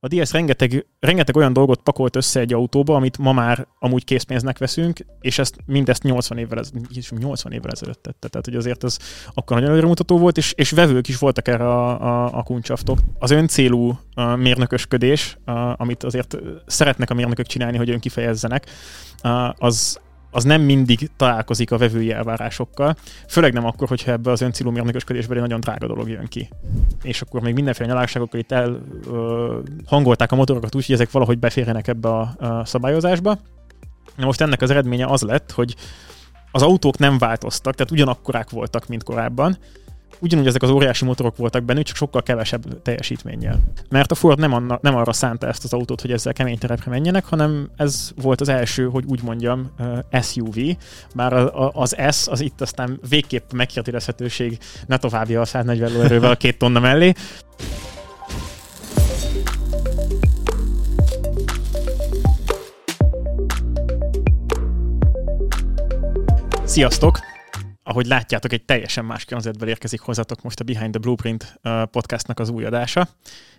A DS rengeteg, rengeteg olyan dolgot pakolt össze egy autóba, amit ma már amúgy készpénznek veszünk, és ezt mindezt 80 évvel, ez, 80 évvel ezelőtt tette. Tehát, hogy azért ez akkor nagyon előremutató volt, és, és vevők is voltak erre a, a, a kuncsaftok. Az öncélú a mérnökösködés, a, amit azért szeretnek a mérnökök csinálni, hogy önkifejezzenek, az, az nem mindig találkozik a vevői elvárásokkal, főleg nem akkor, hogyha ebbe az öncélú mérnökösködésben egy nagyon drága dolog jön ki. És akkor még mindenféle nyalágságokkal itt el hangolták a motorokat úgy, hogy ezek valahogy beférjenek ebbe a, a szabályozásba. Na most ennek az eredménye az lett, hogy az autók nem változtak, tehát ugyanakkorák voltak, mint korábban, ugyanúgy ezek az óriási motorok voltak benne, csak sokkal kevesebb teljesítménnyel. Mert a Ford nem, anna, nem arra szánta ezt az autót, hogy ezzel kemény terepre menjenek, hanem ez volt az első, hogy úgy mondjam, uh, SUV, bár az S az itt aztán végképp megkérdezhetőség ne továbbja a 140 lóerővel a két tonna mellé. Sziasztok! Ahogy látjátok, egy teljesen más környezetből érkezik hozzátok most a Behind the Blueprint podcastnak az új adása,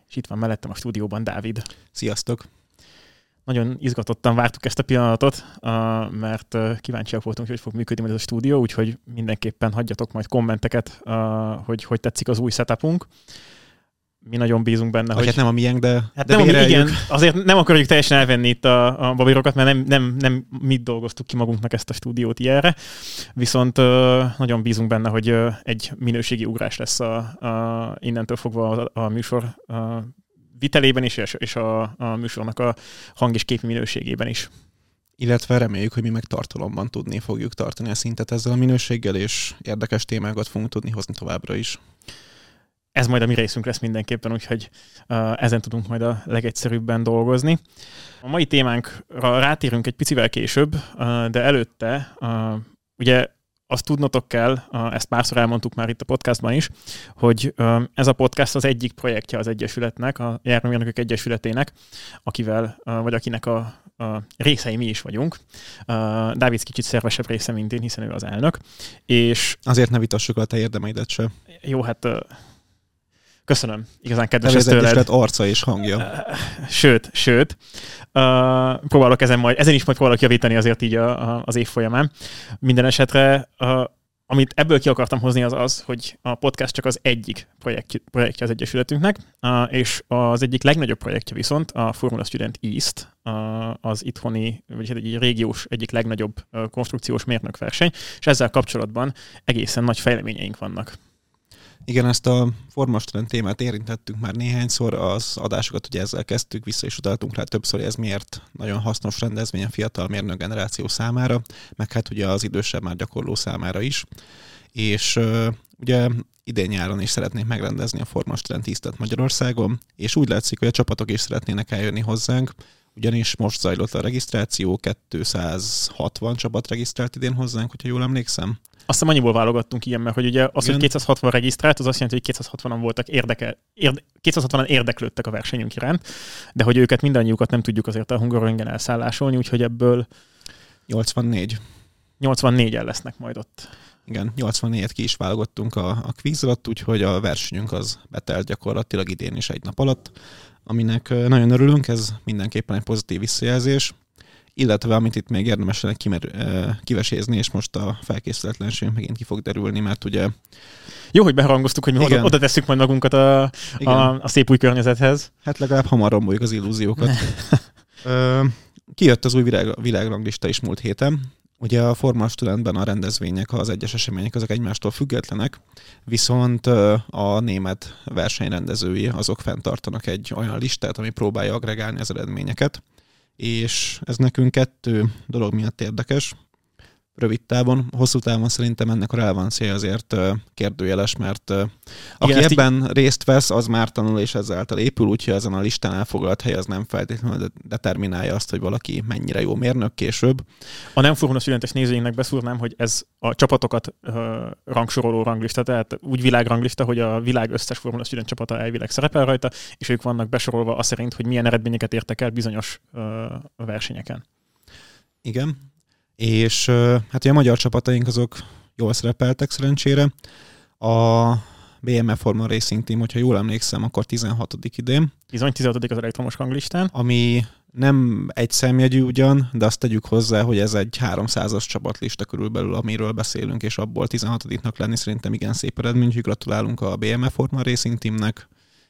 és itt van mellettem a stúdióban Dávid. Sziasztok! Nagyon izgatottan vártuk ezt a pillanatot, mert kíváncsiak voltunk, hogy fog működni ez a stúdió, úgyhogy mindenképpen hagyjatok majd kommenteket, hogy hogy tetszik az új setupunk mi nagyon bízunk benne, hogy... Hát nem a miénk, de, hát de nem, a, igen, azért nem akarjuk teljesen elvenni itt a, a babírokat, mert nem, nem, nem mit dolgoztuk ki magunknak ezt a stúdiót ilyenre, viszont uh, nagyon bízunk benne, hogy uh, egy minőségi ugrás lesz a, a, innentől fogva a, a műsor uh, vitelében is, és, és a, a műsornak a hang és képi minőségében is. Illetve reméljük, hogy mi meg tartalomban tudni fogjuk tartani a szintet ezzel a minőséggel, és érdekes témákat fogunk tudni hozni továbbra is ez majd a mi részünk lesz mindenképpen, úgyhogy ezen tudunk majd a legegyszerűbben dolgozni. A mai témánkra rátérünk egy picivel később, de előtte ugye azt tudnotok kell, ezt párszor elmondtuk már itt a podcastban is, hogy ez a podcast az egyik projektje az Egyesületnek, a Járművérnökök Egyesületének, akivel, vagy akinek a, a részei mi is vagyunk. Dávid kicsit szervesebb része, mint én, hiszen ő az elnök. És Azért ne vitassuk a te érdemeidet se. Jó, hát Köszönöm. Igazán kedves ez tőled. lett arca és hangja. Sőt, sőt. Uh, próbálok ezen majd, ezen is majd próbálok javítani azért így a, a, az év folyamán. Minden esetre uh, amit ebből ki akartam hozni az az, hogy a podcast csak az egyik projekt, projektje az Egyesületünknek, és az egyik legnagyobb projektje viszont a Formula Student East, az itthoni, vagy egy régiós egyik legnagyobb konstrukciós mérnökverseny, és ezzel kapcsolatban egészen nagy fejleményeink vannak. Igen, ezt a formastrend témát érintettük már néhányszor, az adásokat ugye ezzel kezdtük, vissza is utaltunk rá többször, ez miért nagyon hasznos rendezvény a fiatal mérnök generáció számára, meg hát ugye az idősebb már gyakorló számára is. És ugye idén nyáron is szeretnénk megrendezni a formastrend tisztet Magyarországon, és úgy látszik, hogy a csapatok is szeretnének eljönni hozzánk, ugyanis most zajlott a regisztráció, 260 csapat regisztrált idén hozzánk, hogyha jól emlékszem. Azt hiszem annyiból válogattunk ilyen, mert hogy ugye az, Igen. hogy 260 regisztrált, az azt jelenti, hogy 260-an voltak érdeke, érde, 260-an érdeklődtek a versenyünk iránt, de hogy őket mindannyiukat nem tudjuk azért a Hungaroringen elszállásolni, úgyhogy ebből 84. 84-en lesznek majd ott. Igen, 84-et ki is válogattunk a, a kvíz alatt, úgyhogy a versenyünk az betelt gyakorlatilag idén is egy nap alatt, aminek nagyon örülünk, ez mindenképpen egy pozitív visszajelzés illetve amit itt még érdemes lenne kimer, kivesézni, és most a felkészületlenség megint ki fog derülni, mert ugye... Jó, hogy beharangoztuk, hogy mi Igen. oda tesszük majd magunkat a, a, a szép új környezethez. Hát legalább hamar romboljuk az illúziókat. Ö, kijött az új világ, világranglista is múlt héten. Ugye a Forma Studentben a rendezvények, az egyes események, azok egymástól függetlenek, viszont a német versenyrendezői azok fenntartanak egy olyan listát, ami próbálja agregálni az eredményeket és ez nekünk kettő dolog miatt érdekes rövid távon, hosszú távon szerintem ennek a relevancia azért kérdőjeles, mert aki Igen, ebben így... részt vesz, az már tanul és ezáltal épül, úgyhogy ezen a listán elfoglalt hely az nem feltétlenül determinálja azt, hogy valaki mennyire jó mérnök később. A nem Formula Studentes nézőinknek beszúrnám, hogy ez a csapatokat uh, rangsoroló ranglista, tehát úgy világranglista, hogy a világ összes Formula Student csapata elvileg szerepel rajta, és ők vannak besorolva azt szerint, hogy milyen eredményeket értek el bizonyos uh, versenyeken. Igen, és hát ugye a magyar csapataink azok jól szerepeltek szerencsére. A BMF Forma Racing Team, hogyha jól emlékszem, akkor 16. idén. Bizony 16. az elektromos ranglistán. Ami nem egy szemjegyű ugyan, de azt tegyük hozzá, hogy ez egy 300-as csapatlista körülbelül, amiről beszélünk, és abból 16-nak lenni szerintem igen szép eredmény, úgyhogy gratulálunk a BMF Forma Racing Teamnek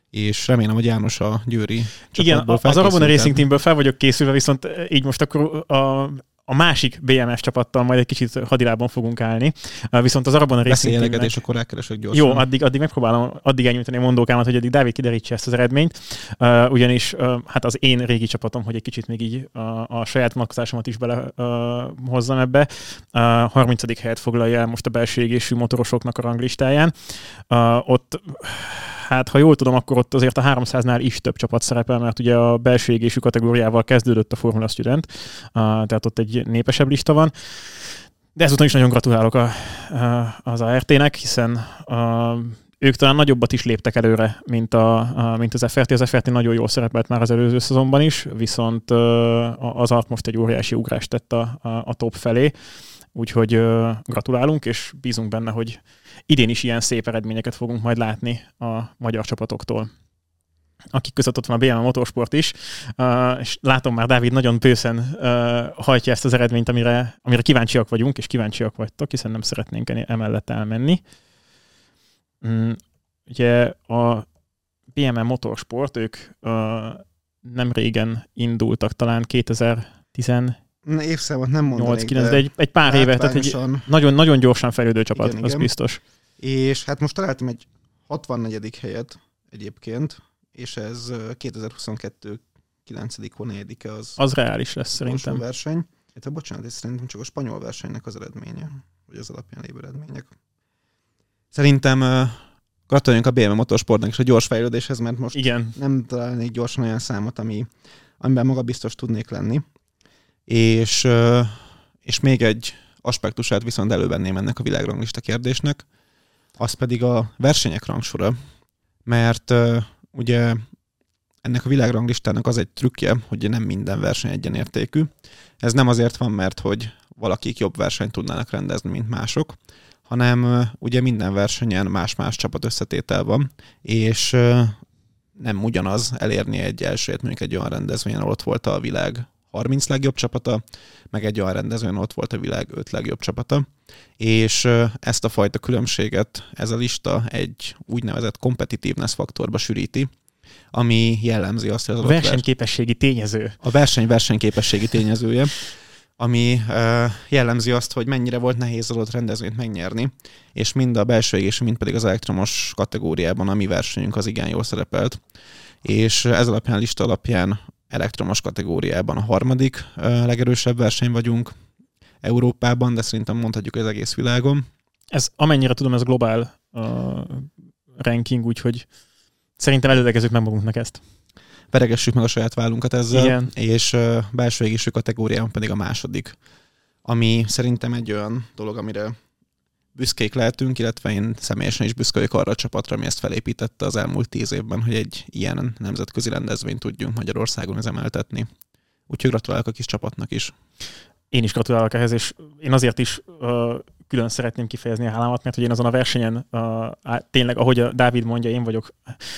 és remélem, hogy János a Győri Igen, az Arabona Racing Teamből fel vagyok készülve, viszont így most akkor a a másik BMS csapattal majd egy kicsit hadilában fogunk állni. Viszont az Arabon Racing Teamnek... és akkor elkeresek gyorsan. Jó, addig, addig megpróbálom addig elnyújtani a mondókámat, hogy addig Dávid kiderítse ezt az eredményt. Uh, ugyanis uh, hát az én régi csapatom, hogy egy kicsit még így uh, a saját vonatkozásomat is bele uh, ebbe. Uh, 30. helyet foglalja el most a belső égésű motorosoknak a ranglistáján. Uh, ott hát ha jól tudom, akkor ott azért a 300-nál is több csapat szerepel, mert ugye a belső égésű kategóriával kezdődött a Formula Student, tehát ott egy népesebb lista van. De ezúttal is nagyon gratulálok a, az ART-nek, hiszen a, ők talán nagyobbat is léptek előre, mint, a, mint az FRT. Az FRT nagyon jól szerepelt már az előző szezonban is, viszont az ART most egy óriási ugrást tett a, a top felé, úgyhogy gratulálunk, és bízunk benne, hogy idén is ilyen szép eredményeket fogunk majd látni a magyar csapatoktól akik között ott van a BM Motorsport is, uh, és látom már Dávid nagyon bőszen uh, hajtja ezt az eredményt, amire, amire kíváncsiak vagyunk, és kíváncsiak vagytok, hiszen nem szeretnénk emellett elmenni. Um, ugye a BM Motorsport, ők uh, nem régen indultak, talán 2010 évszámot nem mondanék, 8, de egy, egy pár éve, tehát egy nagyon, nagyon gyorsan fejlődő csapat, igen, az igen. biztos. És hát most találtam egy 64. helyet egyébként, és ez 2022 9. -e az. Az reális lesz szerintem. verseny. Hát, bocsánat, ez szerintem csak a spanyol versenynek az eredménye, vagy az alapján lévő eredmények. Szerintem uh, gratuláljunk a BMW Motorsportnak és a gyors fejlődéshez, mert most Igen. nem találnék gyorsan olyan számot, ami, amiben maga biztos tudnék lenni. És, és még egy aspektusát viszont elővenném ennek a világranglista kérdésnek, az pedig a versenyek rangsora, mert ugye ennek a világranglistának az egy trükkje, hogy nem minden verseny egyenértékű. Ez nem azért van, mert hogy valakik jobb versenyt tudnának rendezni, mint mások, hanem ugye minden versenyen más-más csapat összetétel van, és nem ugyanaz elérni egy elsőt, mondjuk egy olyan rendezvényen, ahol ott volt a világ 30 legjobb csapata, meg egy olyan rendezvényen ott volt a világ 5 legjobb csapata, és ezt a fajta különbséget ez a lista egy úgynevezett competitiveness faktorba sűríti, ami jellemzi azt, hogy az a versenyképességi tényező. A verseny versenyképességi tényezője, ami jellemzi azt, hogy mennyire volt nehéz adott rendezvényt megnyerni, és mind a belső égés, mind pedig az elektromos kategóriában a mi versenyünk az igen jól szerepelt. És ez alapján, lista alapján elektromos kategóriában a harmadik legerősebb verseny vagyunk Európában, de szerintem mondhatjuk az egész világon. Ez amennyire tudom, ez globál uh, ranking, úgyhogy szerintem előlegezzük meg magunknak ezt. Veregessük meg a saját vállunkat ezzel, Igen. és uh, belső égésű kategóriában pedig a második. Ami szerintem egy olyan dolog, amire büszkék lehetünk, illetve én személyesen is büszke vagyok arra a csapatra, ami ezt felépítette az elmúlt tíz évben, hogy egy ilyen nemzetközi rendezvényt tudjunk Magyarországon üzemeltetni. Úgyhogy gratulálok a kis csapatnak is. Én is gratulálok ehhez, és én azért is uh, külön szeretném kifejezni a hálámat, mert hogy én azon a versenyen uh, tényleg, ahogy a Dávid mondja, én vagyok.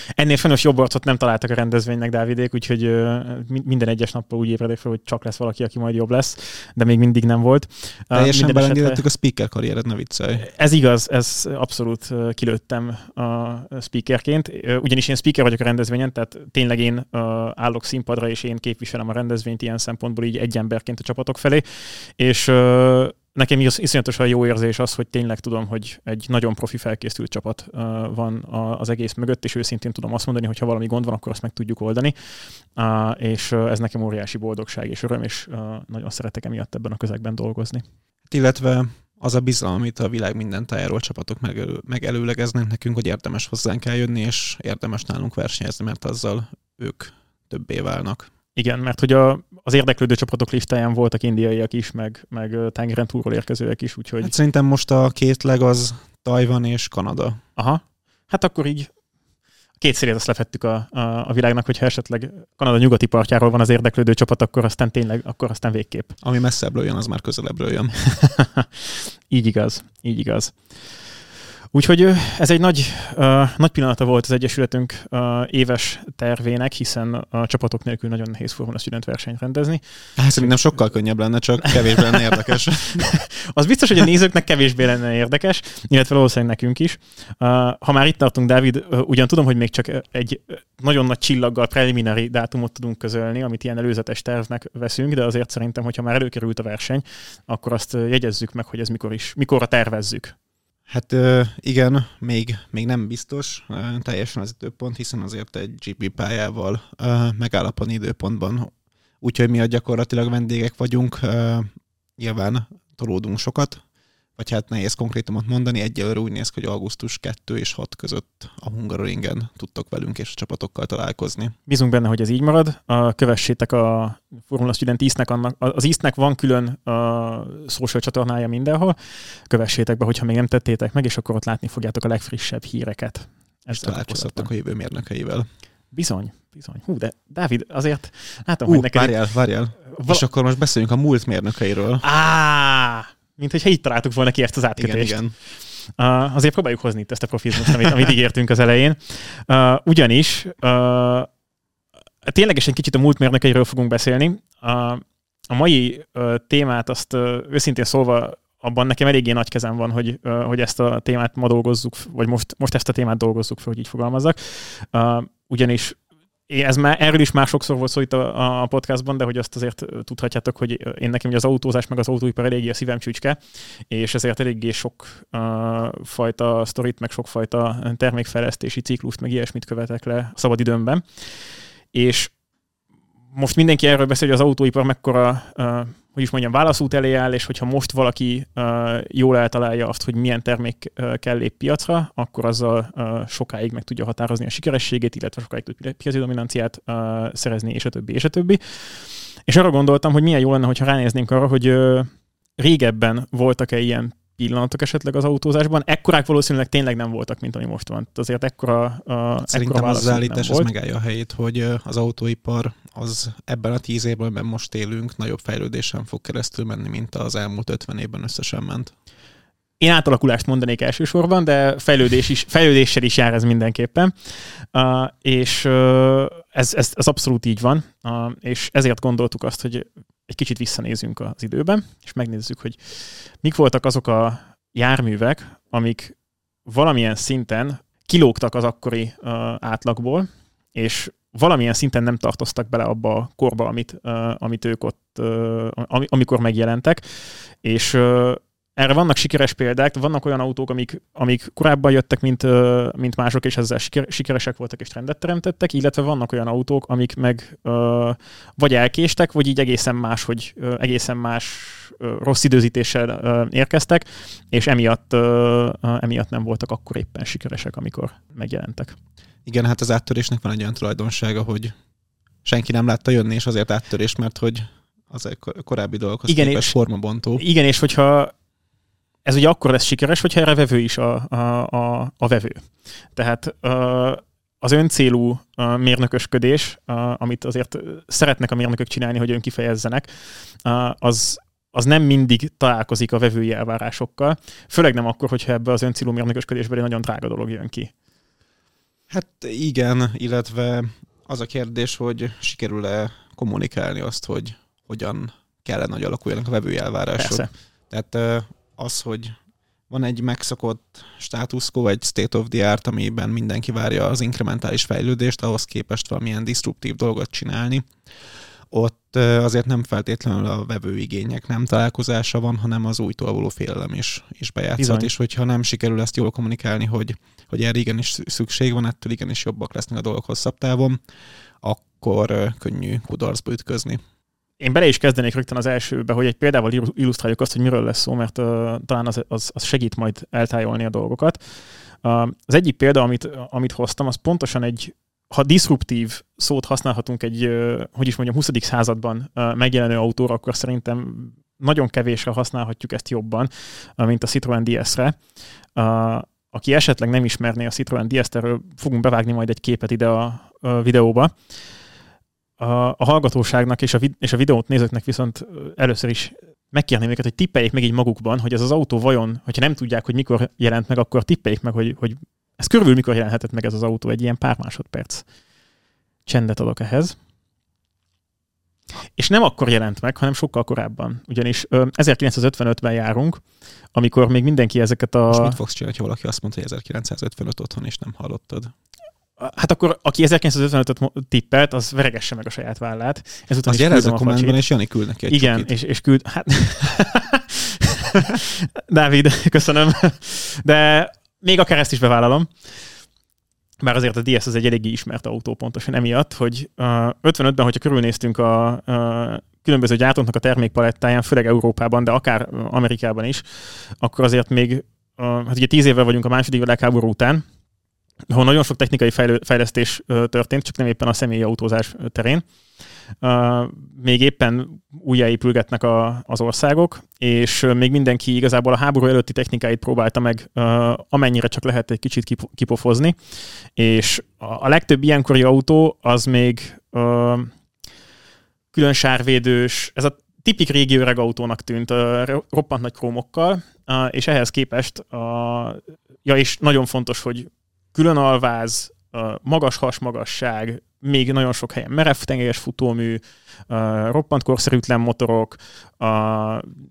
Ennél sajnos jobb arcot nem találtak a rendezvénynek Dávidék, úgyhogy uh, minden egyes nappal úgy ébredek fel, hogy csak lesz valaki, aki majd jobb lesz, de még mindig nem volt. Uh, Teljesen belengedettek a speaker karriered, ne viccelj. Ez igaz, ez abszolút uh, kilőttem a speakerként, uh, ugyanis én speaker vagyok a rendezvényen, tehát tényleg én uh, állok színpadra, és én képviselem a rendezvényt ilyen szempontból így egy emberként a csapatok felé, és nekem iszonyatosan jó érzés az, hogy tényleg tudom, hogy egy nagyon profi felkészült csapat van az egész mögött, és őszintén tudom azt mondani, hogy ha valami gond van, akkor azt meg tudjuk oldani. És ez nekem óriási boldogság és öröm, és nagyon szeretek emiatt ebben a közegben dolgozni. Illetve az a bizalom, amit a világ minden tájáról csapatok megelő, megelőlegeznek nekünk, hogy érdemes hozzánk eljönni, és érdemes nálunk versenyezni, mert azzal ők többé válnak. Igen, mert hogy a, az érdeklődő csapatok listáján voltak indiaiak is, meg, meg tengeren túlról érkezőek is, úgyhogy... Hát szerintem most a két leg az Tajvan és Kanada. Aha. Hát akkor így két szérét azt lefettük a, a, a világnak, hogyha esetleg Kanada nyugati partjáról van az érdeklődő csapat, akkor aztán tényleg, akkor aztán végképp. Ami messzebbről jön, az már közelebbről jön. így igaz, így igaz. Úgyhogy ez egy nagy, uh, nagy pillanata volt az Egyesületünk uh, éves tervének, hiszen a csapatok nélkül nagyon nehéz Formula Student versenyt rendezni. Hát szerintem sokkal könnyebb lenne, csak kevésbé lenne érdekes. az biztos, hogy a nézőknek kevésbé lenne érdekes, illetve valószínűleg nekünk is. Uh, ha már itt tartunk, Dávid, uh, ugyan tudom, hogy még csak egy nagyon nagy csillaggal preliminary dátumot tudunk közölni, amit ilyen előzetes tervnek veszünk, de azért szerintem, hogyha már előkerült a verseny, akkor azt jegyezzük meg, hogy ez mikor is, mikorra tervezzük. Hát igen, még, még nem biztos teljesen az időpont, hiszen azért egy GP pályával megállapodni időpontban. Úgyhogy mi a gyakorlatilag vendégek vagyunk, nyilván tolódunk sokat, vagy hát nehéz konkrétumot mondani, egyelőre úgy néz ki, hogy augusztus 2 és 6 között a Hungaroringen tudtok velünk és a csapatokkal találkozni. Bízunk benne, hogy ez így marad. Kövessétek a Formula Student Eastnek, annak, az Eastnek van külön a social csatornája mindenhol. Kövessétek be, hogyha még nem tettétek meg, és akkor ott látni fogjátok a legfrissebb híreket. És találkozhattok a jövő mérnökeivel. Bizony, bizony. Hú, de Dávid, azért látom, uh, hogy neked... Várjál, várjál. Val- és akkor most beszéljünk a múlt mérnökeiről. Á, mint hogyha így találtuk volna ki ezt az átkötést. Igen, igen. Uh, azért próbáljuk hozni itt ezt a profizmust, amit, amit ígértünk az elején. Uh, ugyanis uh, ténylegesen kicsit a múlt mérnökeiről fogunk beszélni. Uh, a mai uh, témát azt uh, őszintén szólva abban nekem eléggé nagy kezem van, hogy, uh, hogy ezt a témát ma dolgozzuk, vagy most, most ezt a témát dolgozzuk fel, hogy így fogalmazzak. Uh, ugyanis ez már, erről is már sokszor volt szó itt a, a podcastban, de hogy azt azért tudhatjátok, hogy én nekem ugye az autózás meg az autóipar eléggé a szívem csücske, és ezért eléggé sok uh, fajta sztorit, meg sokfajta termékfejlesztési ciklust, meg ilyesmit követek le szabadidőmben. És most mindenki erről beszél, hogy az autóipar mekkora uh, hogy is mondjam, válaszút elé áll, és hogyha most valaki uh, jól eltalálja azt, hogy milyen termék uh, kell lép piacra, akkor azzal uh, sokáig meg tudja határozni a sikerességét, illetve sokáig tud piaci dominanciát uh, szerezni, és a többi, és a többi. És arra gondoltam, hogy milyen jó lenne, hogyha ránéznénk arra, hogy uh, régebben voltak-e ilyen pillanatok esetleg az autózásban. Ekkorák valószínűleg tényleg nem voltak, mint ami most van. Azért ekkora, a, Szerintem ekkora az állítás az megállja a helyét, hogy az autóipar az ebben a tíz évben, amiben most élünk, nagyobb fejlődésen fog keresztül menni, mint az elmúlt 50 évben összesen ment. Én átalakulást mondanék elsősorban, de fejlődés is, fejlődéssel is jár ez mindenképpen. Uh, és uh, ez, ez, ez abszolút így van, uh, és ezért gondoltuk azt, hogy egy kicsit visszanézünk az időben, és megnézzük, hogy mik voltak azok a járművek, amik valamilyen szinten kilógtak az akkori uh, átlagból, és valamilyen szinten nem tartoztak bele abba a korba, amit, uh, amit ők ott, uh, amikor megjelentek, és uh, erre vannak sikeres példák, vannak olyan autók, amik, amik korábban jöttek, mint, mint mások, és ezzel sikeresek voltak és trendet teremtettek, illetve vannak olyan autók, amik meg vagy elkéstek, vagy így egészen más, hogy egészen más rossz időzítéssel érkeztek, és emiatt, emiatt nem voltak akkor éppen sikeresek, amikor megjelentek. Igen, hát az áttörésnek van egy olyan tulajdonsága, hogy senki nem látta jönni, és azért áttörés, mert hogy az egy korábbi dolgokhoz igen, képest és, formabontó. Igen, és hogyha ez ugye akkor lesz sikeres, hogyha erre vevő is a, a, a, a vevő. Tehát az öncélú mérnökösködés, amit azért szeretnek a mérnökök csinálni, hogy önkifejezzenek, az, az nem mindig találkozik a vevői elvárásokkal, főleg nem akkor, hogyha ebbe az öncélú mérnökösködésben egy nagyon drága dolog jön ki. Hát igen, illetve az a kérdés, hogy sikerül-e kommunikálni azt, hogy hogyan kellene, hogy alakuljanak a vevői elvárások. Persze. Tehát az, hogy van egy megszokott status quo, egy state of the art, amiben mindenki várja az inkrementális fejlődést, ahhoz képest valamilyen disruptív dolgot csinálni. Ott azért nem feltétlenül a vevőigények nem találkozása van, hanem az újtól való félelem is, is bejátszott, Bizony. és hogyha nem sikerül ezt jól kommunikálni, hogy, hogy erre igenis szükség van, ettől igenis jobbak lesznek a dolgok hosszabb távon, akkor könnyű kudarcba ütközni. Én bele is kezdenék rögtön az elsőbe, hogy egy példával illusztráljuk azt, hogy miről lesz szó, mert uh, talán az, az, az segít majd eltájolni a dolgokat. Uh, az egyik példa, amit, amit hoztam, az pontosan egy, ha disruptív szót használhatunk egy, uh, hogy is mondjam, 20. században uh, megjelenő autóra, akkor szerintem nagyon kevésre használhatjuk ezt jobban, uh, mint a Citroen DS-re. Uh, aki esetleg nem ismerné a Citroen DS-t, erről fogunk bevágni majd egy képet ide a, a videóba a, a hallgatóságnak és a, vid- és a videót nézőknek viszont először is megkérném őket, hogy tippeljék meg így magukban, hogy ez az autó vajon, hogyha nem tudják, hogy mikor jelent meg, akkor tippeljék meg, hogy, hogy ez körülbelül mikor jelenhetett meg ez az autó, egy ilyen pár másodperc. Csendet adok ehhez. És nem akkor jelent meg, hanem sokkal korábban. Ugyanis 1955-ben járunk, amikor még mindenki ezeket a... Most mit fogsz csinálni, ha valaki azt mondta, hogy 1955 otthon, és nem hallottad? Hát akkor, aki 1955-öt tippelt, az veregesse meg a saját vállát. Ezután az jelez a kommentben, és Jani küld neki egy Igen, csukit. és, és küld... Hát... Dávid, köszönöm. De még akár ezt is bevállalom. Bár azért a DS az egy eléggé ismert autó pontosan emiatt, hogy uh, 55-ben, hogyha körülnéztünk a uh, különböző gyártóknak a termékpalettáján, főleg Európában, de akár Amerikában is, akkor azért még, uh, hát ugye tíz évvel vagyunk a második világháború után, ahol nagyon sok technikai fejlesztés történt, csak nem éppen a személyi autózás terén. Még éppen újjáépülgetnek a, az országok, és még mindenki igazából a háború előtti technikáit próbálta meg amennyire csak lehet egy kicsit kipofozni, és a legtöbb ilyenkori autó az még külön sárvédős, ez a tipik régi öreg autónak tűnt, roppant nagy krómokkal, és ehhez képest, a, ja és nagyon fontos, hogy külön alváz, magas hasmagasság, még nagyon sok helyen merev tengelyes futómű, roppant korszerűtlen motorok,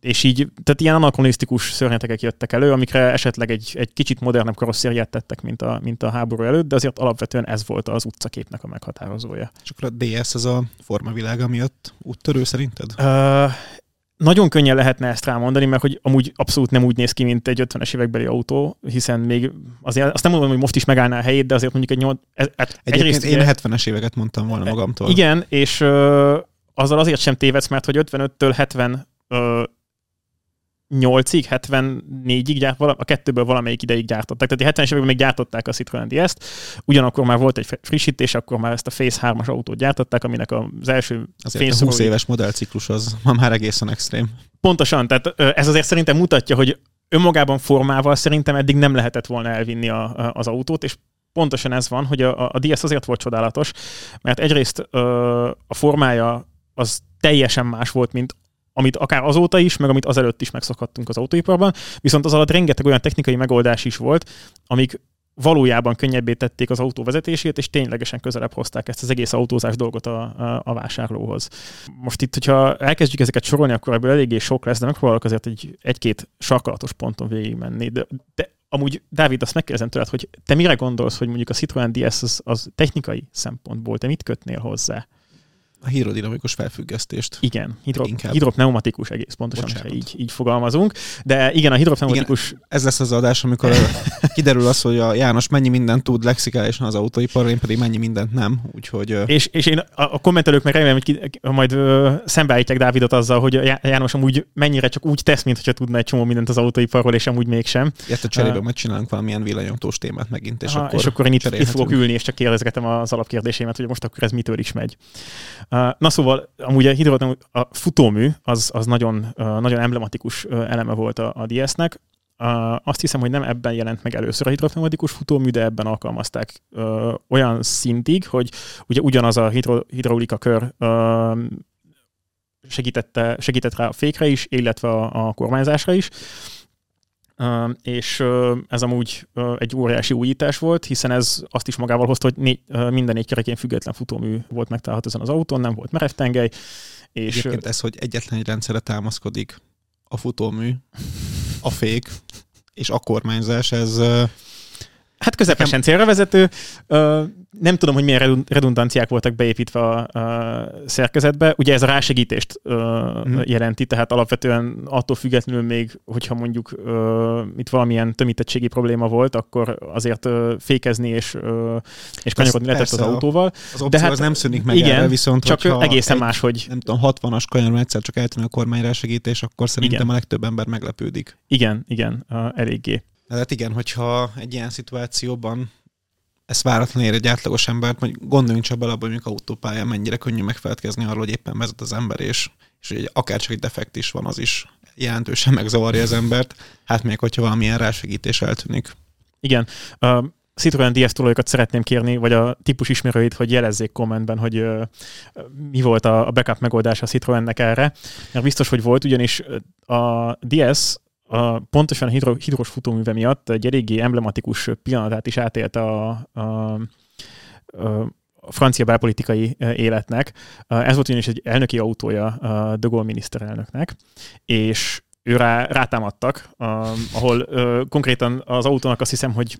és így, tehát ilyen anakronisztikus szörnyetekek jöttek elő, amikre esetleg egy, egy kicsit modernebb karosszériát tettek, mint a, mint a háború előtt, de azért alapvetően ez volt az utcaképnek a meghatározója. És akkor a DS az a formavilága miatt úttörő szerinted? Uh, nagyon könnyen lehetne ezt rámondani, mert hogy amúgy abszolút nem úgy néz ki, mint egy 50-es évekbeli autó, hiszen még azért azt nem mondom, hogy most is megállná a helyét, de azért mondjuk egy 8... Ez, hát Egyébként én 70-es éveket mondtam volna magamtól. Igen, és ö, azzal azért sem tévedsz, mert hogy 55-től 70 ö, 8-ig, 74-ig gyárt, a kettőből valamelyik ideig gyártották. Tehát a 70-es években még gyártották a Citroen DS-t, ugyanakkor már volt egy frissítés, akkor már ezt a Face 3-as autót gyártották, aminek az első Azért a 20 éves modellciklus az ma már egészen extrém. Pontosan, tehát ez azért szerintem mutatja, hogy önmagában formával szerintem eddig nem lehetett volna elvinni a, a, az autót, és pontosan ez van, hogy a, a DS azért volt csodálatos, mert egyrészt a formája az teljesen más volt, mint amit akár azóta is, meg amit azelőtt is megszokhattunk az autóiparban, viszont az alatt rengeteg olyan technikai megoldás is volt, amik valójában könnyebbé tették az autó vezetését, és ténylegesen közelebb hozták ezt az egész autózás dolgot a, a, a vásárlóhoz. Most itt, hogyha elkezdjük ezeket sorolni, akkor ebből eléggé sok lesz, de megpróbálok azért egy, egy-két sarkalatos ponton végigmenni. De, de amúgy, Dávid, azt megkérdezem tőled, hogy te mire gondolsz, hogy mondjuk a Citroen DS az, az technikai szempontból, te mit kötnél hozzá? A hidrodinamikus felfüggesztést. Igen, hidro, hidropneumatikus egész pontosan, ha így, így fogalmazunk. De igen, a hidropneumatikus... Igen, ez lesz az adás, amikor kiderül az, hogy a János mennyi mindent tud lexikálisan az autóipar, én pedig mennyi mindent nem. Úgyhogy, és, és én a, a kommentelők meg remélem, hogy ki, majd ö, szembeállítják Dávidot azzal, hogy a János amúgy mennyire csak úgy tesz, mintha tudna egy csomó mindent az autóiparról, és amúgy mégsem. Ilyet a cserébe uh, majd csinálunk valamilyen villanyautós témát megint, és, aha, akkor, és akkor én itt, itt fogok ülni, és csak kérdezgetem az alapkérdésémet, hogy most akkor ez mitől is megy. Na szóval, amúgy a hidrogen, a futómű az, az nagyon, nagyon emblematikus eleme volt a, a DS-nek. Azt hiszem, hogy nem ebben jelent meg először a hidropneumatikus futómű, de ebben alkalmazták olyan szintig, hogy ugye ugyanaz a hidro, hidraulika kör segítette, segített rá a fékre is, illetve a, a kormányzásra is és ez amúgy egy óriási újítás volt, hiszen ez azt is magával hozta, hogy négy, minden négy kerekén független futómű volt megtalálható ezen az autón, nem volt merev tengely. És Egyébként ez, hogy egyetlen egy rendszerre támaszkodik a futómű, a fék és a kormányzás, ez Hát közepesen célra vezető. Nem tudom, hogy milyen redundanciák voltak beépítve a, szerkezetbe. Ugye ez a rásegítést hmm. jelenti, tehát alapvetően attól függetlenül még, hogyha mondjuk itt valamilyen tömítettségi probléma volt, akkor azért fékezni és, és kanyarodni lehetett az autóval. Az De hát, az nem szűnik meg igen, erre, viszont csak egészen egy, más, hogy... Nem tudom, 60-as kanyaron egyszer csak eltűnő a kormány rásegítés, akkor szerintem igen. a legtöbb ember meglepődik. Igen, igen, eléggé. Hát igen, hogyha egy ilyen szituációban ez váratlan ér egy átlagos embert, vagy gondoljunk csak bele hogy autópályán mennyire könnyű megfelelkezni arról, hogy éppen vezet az ember, és, és hogy akár csak egy defekt is van, az is jelentősen megzavarja az embert, hát még hogyha valamilyen rásegítés eltűnik. Igen. Uh, Citroen DS tulajdokat szeretném kérni, vagy a típus ismerőit, hogy jelezzék kommentben, hogy uh, mi volt a, a backup megoldása a Citroennek erre. Mert biztos, hogy volt, ugyanis a DS a, pontosan a hidro, hidros futóműve miatt egy eléggé emblematikus pillanatát is átélt a, a, a a francia belpolitikai életnek. Ez volt ugyanis egy elnöki autója a De Gaulle miniszterelnöknek, és ő rá, rátámadtak, ahol konkrétan az autónak azt hiszem, hogy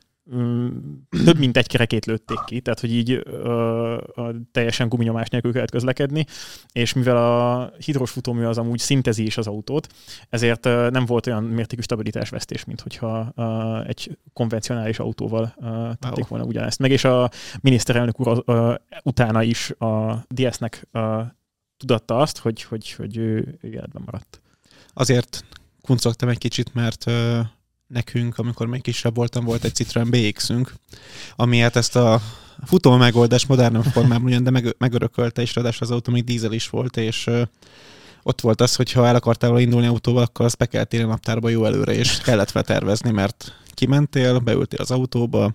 több mint egy kerekét lőtték ki, tehát hogy így ö, ö, teljesen guminyomás nélkül kellett közlekedni, és mivel a hidros futómű az amúgy szintezi is az autót, ezért ö, nem volt olyan mértékű stabilitásvesztés, mint hogyha ö, egy konvencionális autóval ö, tették volna ugyanezt meg, és a miniszterelnök úr ö, utána is a DS-nek ö, tudatta azt, hogy, hogy, hogy ő életben maradt. Azért kuncogtam egy kicsit, mert ö nekünk, amikor még kisebb voltam, volt egy Citroen BX-ünk, ami hát ezt a futó megoldás modern formában ugyan, de meg, megörökölte, és ráadásul az autó még dízel is volt, és ott volt az, hogy ha el akartál indulni autóval, akkor azt be kellett írni a naptárba jó előre, és kellett feltervezni, mert kimentél, beültél az autóba,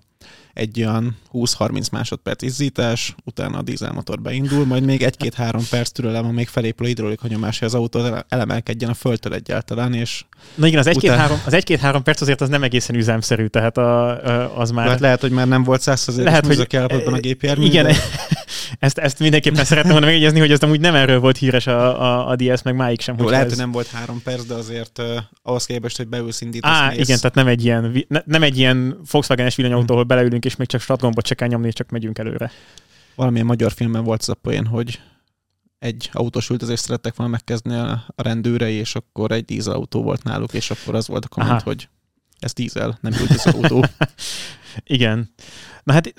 egy olyan 20-30 másodperc izzítás, utána a dízelmotor beindul, majd még egy-két-három perc türelem, amíg felépül a hidrolik hanyomás, hogy az autó elemelkedjen a földtől egyáltalán, és Na igen, az egy-két-három az egy-két-három perc azért az nem egészen üzemszerű, tehát a, az már... Hát lehet, hogy már nem volt százszerzékos lehet, hogy állapotban a gépjármű. Igen, de... ezt, ezt mindenképpen szeretném volna megjegyezni, hogy ez amúgy nem erről volt híres a, a, a DS, meg máig sem. Jó, lehet, ez... hogy nem volt három perc, de azért uh, ahhoz képest, hogy beülsz indítasz. Á, mész. igen, tehát nem egy ilyen, ne, nem egy ilyen Volkswagen-es villanyautó, ahol beleülünk, és még csak startgombot se kell nyomni, és csak megyünk előre. Valamilyen magyar filmben volt az a poén, hogy egy autós üldözést szerettek volna megkezdeni a rendőre, és akkor egy dízelautó volt náluk, és akkor az volt a komment, Aha. hogy ez dízel, nem autó. Igen. Na hát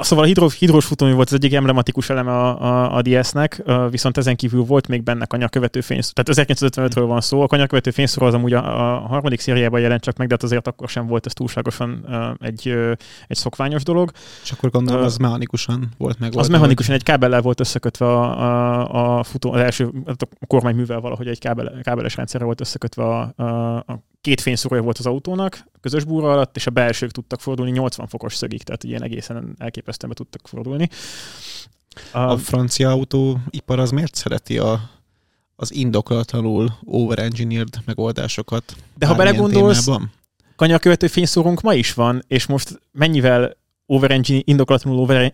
Szóval a hidro, hidrós futómű volt az egyik emblematikus eleme a, a, a DS-nek, viszont ezen kívül volt még benne kanyarkövető fényszóró. Tehát 1955-ről van szó. A kanyarkövető fényszóró az amúgy a, a harmadik szériában jelent csak meg, de hát azért akkor sem volt ez túlságosan egy, egy szokványos dolog. És akkor gondolom, az mechanikusan volt meg. Az mechanikusan egy kábellel volt összekötve a, a, a futó, az első a kormányművel valahogy egy kábel, kábeles rendszerre volt összekötve a, a, a két fényszorója volt az autónak, közös búra alatt, és a belsők tudtak fordulni 80 fokos szögig, tehát ilyen egészen elképesztően be tudtak fordulni. A, a francia autóipar az miért szereti a, az indoklatlanul overengineered megoldásokat? De ha belegondolsz, kanyarkövető fényszórónk ma is van, és most mennyivel indokolatlanul over,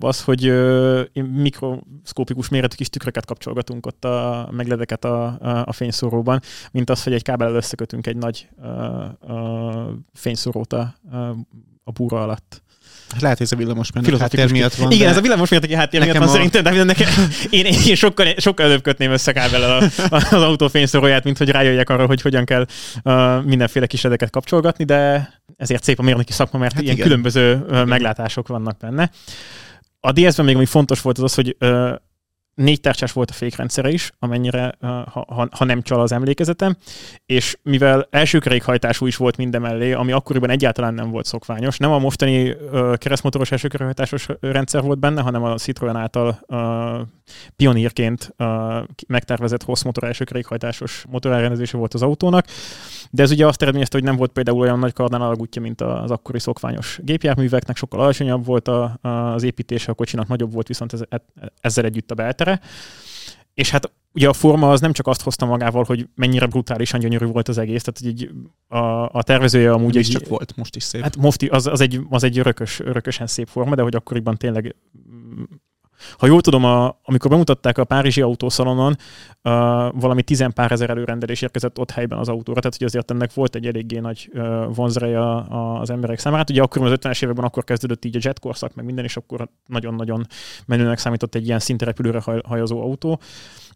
az, hogy uh, mikroszkópikus méretű kis tükröket kapcsolgatunk ott a megledeket a, a, a fényszóróban, mint az, hogy egy kábellel összekötünk egy nagy uh, uh, fényszórót a, a búra alatt. Lehet, hogy ez a villamos mennek háttér miatt van. Igen, ez a villamos mennek háttér miatt van a... szerintem, de nekem, én, én sokkal, sokkal előbb kötném össze kábel az autó fényszoróját, mint hogy rájöjjek arra, hogy hogyan kell uh, mindenféle kisedeket kapcsolgatni, de ezért szép a mérnöki szakma, mert hát ilyen igen. különböző uh, meglátások vannak benne. A DS-ben még ami fontos volt az az, hogy négy tárcsás volt a fékrendszere is, amennyire, ha, ha, ha nem csal az emlékezetem, és mivel első kerékhajtású is volt mindemellé, ami akkoriban egyáltalán nem volt szokványos, nem a mostani uh, keresztmotoros első kerékhajtásos rendszer volt benne, hanem a Citroen által uh, pionírként uh, megtervezett hossz motor első kerékhajtásos motorelrendezése volt az autónak, de ez ugye azt eredményezte, hogy nem volt például olyan nagy kardán alagútja, mint az akkori szokványos gépjárműveknek, sokkal alacsonyabb volt a, az építése, a kocsinak nagyobb volt viszont ez, ezzel együtt a beltere. És hát ugye a forma az nem csak azt hozta magával, hogy mennyire brutálisan gyönyörű volt az egész, tehát így a, a tervezője amúgy... is csak volt, most is szép. Hát most az, az, egy, az egy örökös, örökösen szép forma, de hogy akkoriban tényleg ha jól tudom, a, amikor bemutatták a Párizsi autószalonon, uh, valami tizen pár ezer előrendelés érkezett ott helyben az autóra, tehát hogy azért ennek volt egy eléggé nagy uh, vonzreje az emberek számára. Hát ugye akkor az 50-es években akkor kezdődött így a jet korszak, meg minden, és akkor nagyon-nagyon menőnek számított egy ilyen szinte repülőre hajazó autó.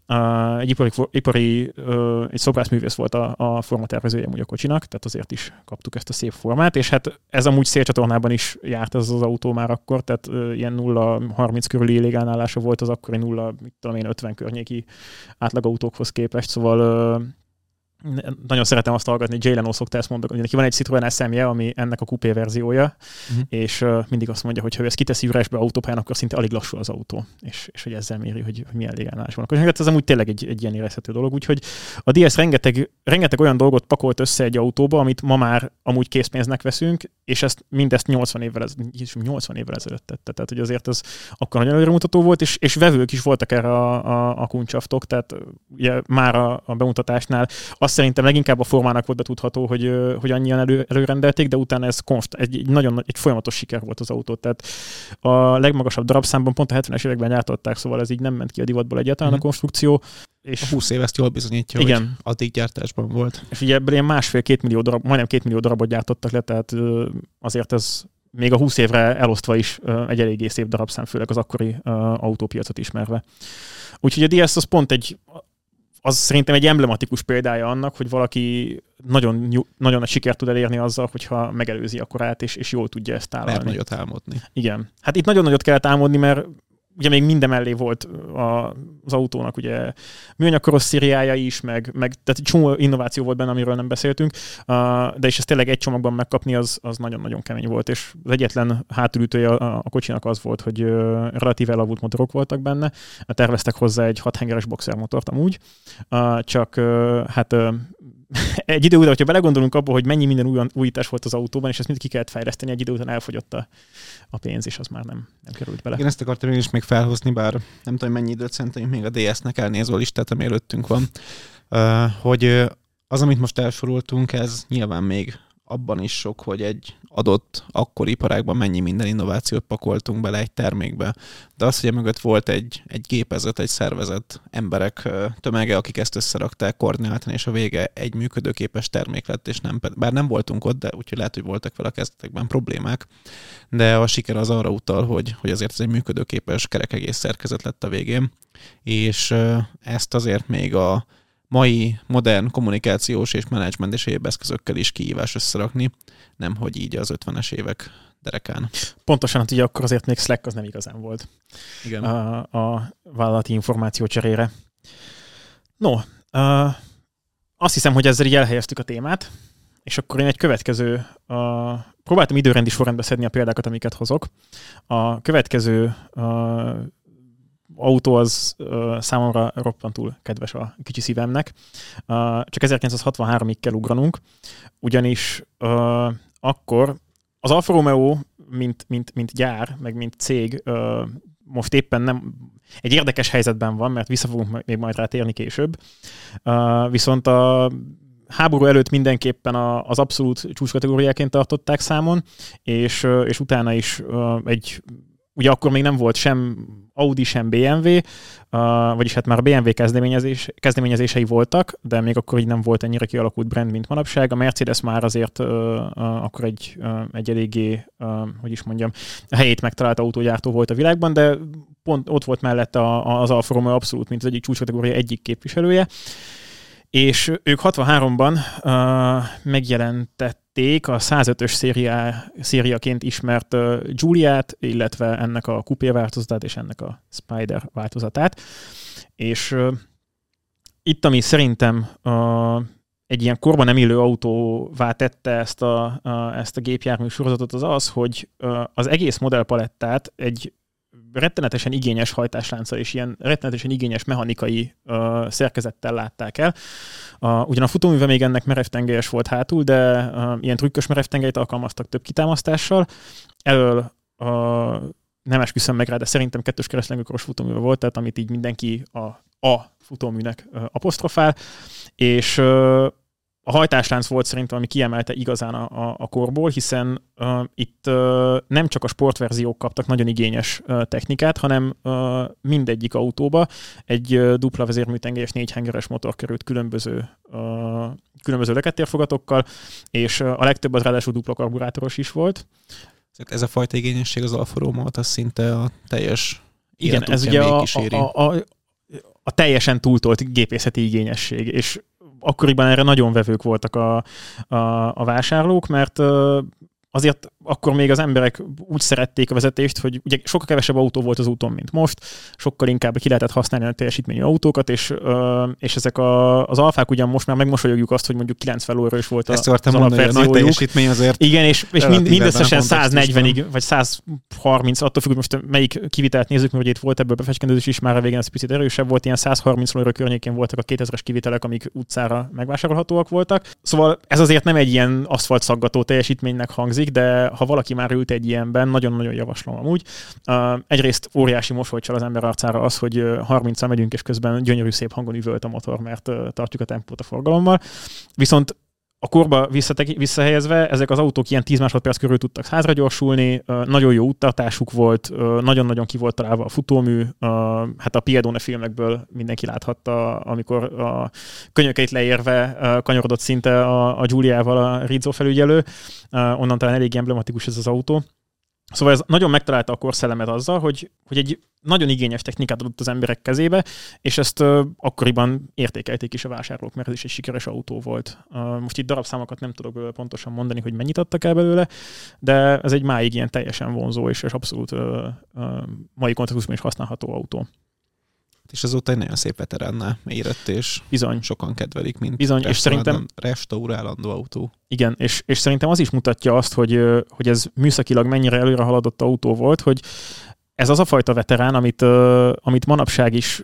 Uh, egy ipari, ipari uh, egy szobrászművész volt a, a formatervezője amúgy a kocsinak, tehát azért is kaptuk ezt a szép formát, és hát ez amúgy szélcsatornában is járt ez az autó már akkor, tehát uh, ilyen 0-30 körüli légállása volt az akkori 0, mit tudom én, 50 környéki átlagautókhoz képest, szóval uh, nagyon szeretem azt hallgatni, Jay Leno szokta ezt mondani, hogy neki van egy Citroen sm ami ennek a kupé verziója, uh-huh. és uh, mindig azt mondja, hogy ha ő ezt kiteszi üresbe autópályán, akkor szinte alig lassul az autó, és, és hogy ezzel méri, hogy, hogy milyen légállás van. Akkor hát ez amúgy tényleg egy, egy ilyen érezhető dolog, úgyhogy a DS rengeteg, rengeteg olyan dolgot pakolt össze egy autóba, amit ma már amúgy készpénznek veszünk, és ezt mindezt 80 évvel, ez, 80 évvel ezelőtt tette. Tehát, hogy azért ez akkor nagyon előremutató volt, és, és vevők is voltak erre a, a, a kuncsaftok, tehát ugye már a, a bemutatásnál azt szerintem leginkább a formának volt betudható, hogy, hogy annyian elő, előrendelték, de utána ez konst, egy, egy nagyon egy folyamatos siker volt az autó. Tehát a legmagasabb darabszámban pont a 70-es években gyártották, szóval ez így nem ment ki a divatból egyáltalán mm. a mhm. konstrukció. És a 20 év ezt jól bizonyítja, igen. hogy addig gyártásban volt. És ugye ilyen másfél-két millió darab, majdnem két millió darabot gyártottak le, tehát azért ez még a 20 évre elosztva is egy eléggé szép darabszám, főleg az akkori autópiacot ismerve. Úgyhogy a DS az pont egy az szerintem egy emblematikus példája annak, hogy valaki nagyon, nagyon nagy sikert tud elérni azzal, hogyha megelőzi a korát, és, és jól tudja ezt tálalni. Lehet nagyot álmodni. Igen. Hát itt nagyon nagyot kell álmodni, mert ugye még minden mellé volt a, az autónak ugye műanyag karosszériája is, meg, meg tehát csomó innováció volt benne, amiről nem beszéltünk, de és ezt tényleg egy csomagban megkapni, az, az nagyon-nagyon kemény volt, és az egyetlen hátulütője a, a kocsinak az volt, hogy relatíve elavult motorok voltak benne, terveztek hozzá egy hathengeres boxermotort amúgy, csak hát egy idő után, hogyha belegondolunk abba, hogy mennyi minden új, újítás volt az autóban, és ezt mind ki kellett fejleszteni, egy idő után elfogyott a, a pénz, és az már nem, nem került bele. Én ezt akartam én is még felhozni, bár nem tudom, mennyi időt szerintem még a DS-nek elnézve a listát, ami előttünk van, hogy az, amit most elsoroltunk, ez nyilván még abban is sok, hogy egy adott akkori iparágban mennyi minden innovációt pakoltunk bele egy termékbe. De az, hogy mögött volt egy, egy gépezet, egy szervezet, emberek tömege, akik ezt összerakták, koordináltan, és a vége egy működőképes termék lett, és nem, bár nem voltunk ott, de úgyhogy lehet, hogy voltak vele a kezdetekben problémák, de a siker az arra utal, hogy, hogy azért ez egy működőképes kerekegész szerkezet lett a végén, és ezt azért még a mai modern kommunikációs és menedzsment és egyéb eszközökkel is kihívás összerakni, nem hogy így az 50-es évek derekán. Pontosan, hát ugye akkor azért még Slack az nem igazán volt Igen. A, a vállalati információ cserére. No, uh, azt hiszem, hogy ezzel így elhelyeztük a témát, és akkor én egy következő, uh, próbáltam időrendi sorrendbe szedni a példákat, amiket hozok. A következő uh, autó az uh, számomra roppantul kedves a kicsi szívemnek. Uh, csak 1963-ig kell ugranunk, ugyanis uh, akkor az Alfa Romeo, mint, mint, mint gyár, meg mint cég, uh, most éppen nem egy érdekes helyzetben van, mert vissza fogunk még majd rá térni később. Uh, viszont a háború előtt mindenképpen a, az abszolút csúcskategóriáként tartották számon, és, és utána is egy ugye akkor még nem volt sem Audi, sem BMW, uh, vagyis hát már BMW kezdeményezés, kezdeményezései voltak, de még akkor így nem volt ennyire kialakult brand, mint manapság. A Mercedes már azért uh, uh, akkor egy, uh, egy eléggé, hogy is mondjam, a helyét megtalált autógyártó volt a világban, de pont ott volt mellett a, az Alfa Romeo abszolút, mint az egyik csúcskategória egyik képviselője. És ők 63-ban uh, megjelentették a 105-ös szériá, szériaként ismert uh, Giuliát, illetve ennek a kupé változatát és ennek a Spider változatát. És uh, itt, ami szerintem uh, egy ilyen korban nem illő autóvá tette ezt a, a, ezt a gépjármű sorozatot, az az, hogy az egész modellpalettát egy rettenetesen igényes hajtáslánccal és ilyen rettenetesen igényes mechanikai uh, szerkezettel látták el. Uh, ugyan a futóműve még ennek merevtengelyes volt hátul, de uh, ilyen trükkös merevtengelyt alkalmaztak több kitámasztással. Elől uh, nem esküszöm meg rá, de szerintem kettős keresztlengőkoros futóműve volt, tehát amit így mindenki a, a futóműnek uh, apostrofál, és uh, a hajtáslánc volt szerintem, ami kiemelte igazán a, a, a korból, hiszen uh, itt uh, nem csak a sportverziók kaptak nagyon igényes uh, technikát, hanem uh, mindegyik autóba egy uh, dupla vezérműtengelyes négyhengeres motor került különböző, uh, különböző lökettérfogatokkal, és uh, a legtöbb az ráadásul dupla karburátoros is volt. Ez a fajta igényesség az Alfa romeo az szinte a teljes Igen, ez ugye a, a, a, a, a teljesen túltolt gépészeti igényesség, és akkoriban erre nagyon vevők voltak a, a, a vásárlók, mert azért akkor még az emberek úgy szerették a vezetést, hogy ugye sokkal kevesebb autó volt az úton, mint most, sokkal inkább ki lehetett használni a teljesítményű autókat, és, és ezek a, az alfák ugyan most már megmosolyogjuk azt, hogy mondjuk 90 lóra is volt Ezt az mondani, a nagy teljesítmény azért Igen, és, és mind, mindösszesen 140-ig, vagy 130, attól függ, hogy most melyik kivitelt nézzük, mert itt volt ebből befecskendőzés is, már a végén ez picit erősebb volt, ilyen 130 lóra környékén voltak a 2000-es kivitelek, amik utcára megvásárolhatóak voltak. Szóval ez azért nem egy ilyen aszfalt szaggató teljesítménynek hangzik, de ha valaki már ült egy ilyenben, nagyon-nagyon javaslom amúgy. Uh, egyrészt óriási mosolycsal az ember arcára az, hogy 30 megyünk, és közben gyönyörű szép hangon üvölt a motor, mert uh, tartjuk a tempót a forgalommal. Viszont a korba visszahelyezve ezek az autók ilyen 10 másodperc körül tudtak százra gyorsulni, nagyon jó úttartásuk volt, nagyon-nagyon ki volt találva a futómű, hát a Piedone filmekből mindenki láthatta, amikor a könyökeit leérve kanyarodott szinte a, a Giuliával a Rizzo felügyelő, onnan talán elég emblematikus ez az autó. Szóval ez nagyon megtalálta a korszellemet azzal, hogy, hogy egy nagyon igényes technikát adott az emberek kezébe, és ezt uh, akkoriban értékelték is a vásárlók, mert ez is egy sikeres autó volt. Uh, most itt darabszámokat nem tudok belőle pontosan mondani, hogy mennyit adtak el belőle, de ez egy máig ilyen teljesen vonzó és, és abszolút uh, uh, mai kontextusban is használható autó és azóta egy nagyon szép veteránnál érett, és Bizony. sokan kedvelik, mint Bizony, és szerintem restaurálandó autó. Igen, és, és szerintem az is mutatja azt, hogy, hogy ez műszakilag mennyire előre haladott autó volt, hogy ez az a fajta veterán, amit, amit manapság is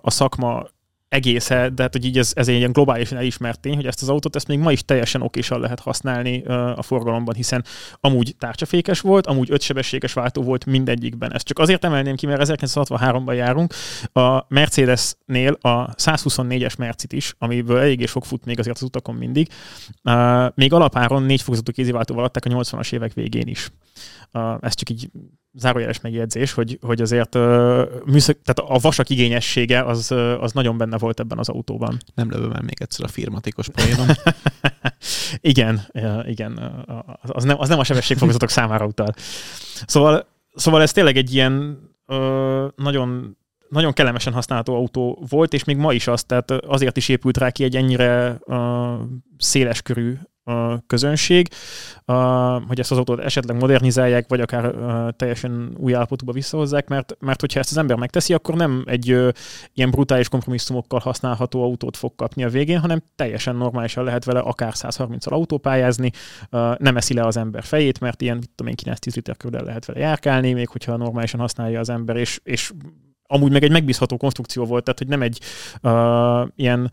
a szakma egésze, de hát, hogy így ez, ez egy ilyen globálisan elismert tény, hogy ezt az autót ezt még ma is teljesen okésan lehet használni a forgalomban, hiszen amúgy tárcsafékes volt, amúgy ötsebességes váltó volt mindegyikben. Ezt csak azért emelném ki, mert 1963-ban járunk. A Mercedesnél a 124-es Mercit is, amiből eléggé sok fut még azért az utakon mindig, még alapáron négy fokozatú kéziváltóval adták a 80-as évek végén is. Ez csak így zárójeles megjegyzés, hogy, hogy azért műszak, tehát a vasak igényessége az, az nagyon benne volt ebben az autóban. Nem lövöm el még egyszer a firmatikos poénom. igen, igen, az nem, az nem a sebességfokozatok számára utal. Szóval, szóval ez tényleg egy ilyen nagyon nagyon kellemesen használható autó volt, és még ma is az, tehát azért is épült rá ki egy ennyire uh, széleskörű a közönség, hogy ezt az autót esetleg modernizálják, vagy akár teljesen új állapotúba visszahozzák, mert, mert hogyha ezt az ember megteszi, akkor nem egy ilyen brutális kompromisszumokkal használható autót fog kapni a végén, hanem teljesen normálisan lehet vele akár 130-al autópályázni, nem eszi le az ember fejét, mert ilyen, mit tudom én, 9-10 liter körül lehet vele járkálni, még hogyha normálisan használja az ember, és, és amúgy meg egy megbízható konstrukció volt, tehát hogy nem egy uh, ilyen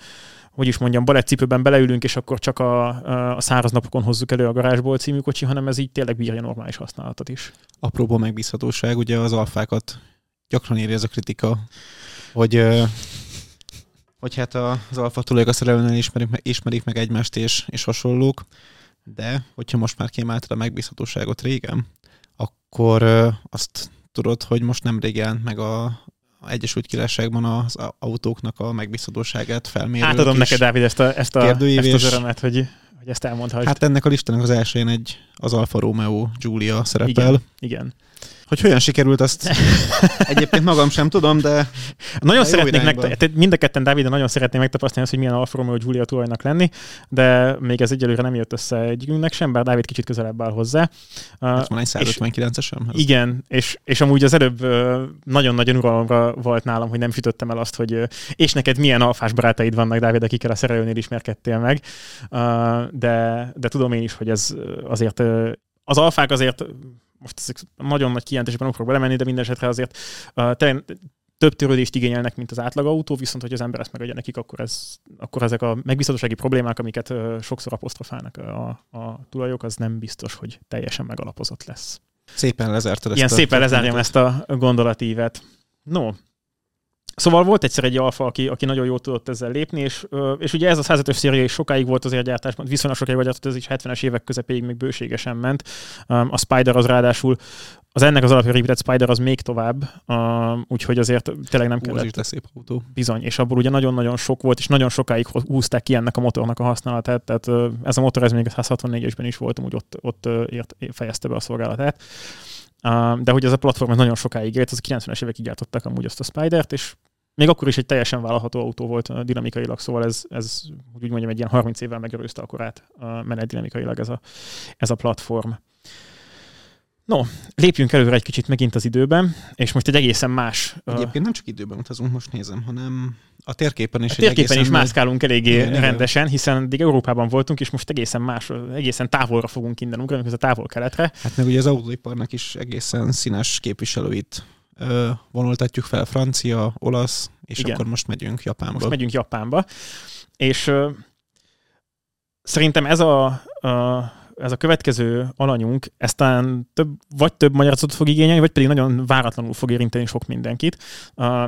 hogy is mondjam, balettcipőben beleülünk, és akkor csak a, a száraz napokon hozzuk elő a garázsból című kocsi, hanem ez így tényleg bírja normális használatot is. Apróból megbízhatóság, ugye az alfákat gyakran éri ez a kritika, hogy hogy hát az alfa tulajok a szerelőnél ismerik, ismerik meg egymást és, és hasonlók, de hogyha most már kiemelted a megbízhatóságot régen, akkor azt tudod, hogy most nem jelent meg a, Egyesült Királyságban az autóknak a megbízhatóságát felmérő. Átadom neked, Dávid, ezt, a, ezt, a, ezt az örömet, hogy, hogy ezt elmondhassd. Hát ennek a listának az elsőjén egy az Alfa Romeo Giulia szerepel. Igen, igen. Hogy hogyan sikerült, azt egyébként magam sem tudom, de... Nagyon szeretnék, meg, mind a ketten Dávid, nagyon szeretnék megtapasztalni azt, hogy milyen Alfa Romeo Giulia tulajnak lenni, de még ez egyelőre nem jött össze egyikünknek sem, bár Dávid kicsit közelebb áll hozzá. Hát van egy 159-esem. Igen, és, és amúgy az előbb nagyon-nagyon uralomra volt nálam, hogy nem sütöttem el azt, hogy és neked milyen alfás barátaid vannak, Dávid, akikkel a szerelőnél ismerkedtél meg, de, de tudom én is, hogy ez azért az alfák azért most ezek nagyon nagy kijelentésben nem fogok belemenni, de minden esetre azért uh, te, több törődést igényelnek, mint az átlag viszont hogy az ember ezt megadja nekik, akkor, ez, akkor ezek a megbízhatósági problémák, amiket uh, sokszor apostrofálnak a, a tulajok, az nem biztos, hogy teljesen megalapozott lesz. Szépen lezártad Ilyen ezt szépen lezárjam ezt a gondolatívet. No, Szóval volt egyszer egy alfa, aki, aki nagyon jól tudott ezzel lépni, és, és ugye ez a 105-ös széria is sokáig volt azért gyártásban, viszonylag sokáig volt, ez is 70-es évek közepéig még bőségesen ment. A Spider az ráadásul az ennek az alapja épített Spider az még tovább, úgyhogy azért tényleg nem kellett. Ez szép autó. Bizony, és abból ugye nagyon-nagyon sok volt, és nagyon sokáig húzták ki ennek a motornak a használatát, tehát ez a motor ez még a 164-esben is volt, úgy ott, ott ért, fejezte be a szolgálatát. De hogy ez a platform ez nagyon sokáig élt, az a 90-es évekig gyártották amúgy azt a Spider-t, és még akkor is egy teljesen vállalható autó volt dinamikailag, szóval ez, ez úgy mondjam, egy ilyen 30 évvel megerőzte a korát menet dinamikailag ez a, ez a platform. No, lépjünk előre egy kicsit megint az időben, és most egy egészen más... Egyébként nem csak időben utazunk, most nézem, hanem a térképen is. A térképen is mászkálunk eléggé igen, rendesen, hiszen eddig Európában voltunk, és most egészen más, egészen távolra fogunk innen ugrani, ez a távol-keletre. Hát meg ugye az autóiparnak is egészen színes képviselőit vonultatjuk fel, francia, olasz, és igen. akkor most megyünk Japánba. Most megyünk Japánba, és ö, szerintem ez a, a ez a következő alanyunk, ezt talán több, vagy több magyarázatot fog igényelni, vagy pedig nagyon váratlanul fog érinteni sok mindenkit,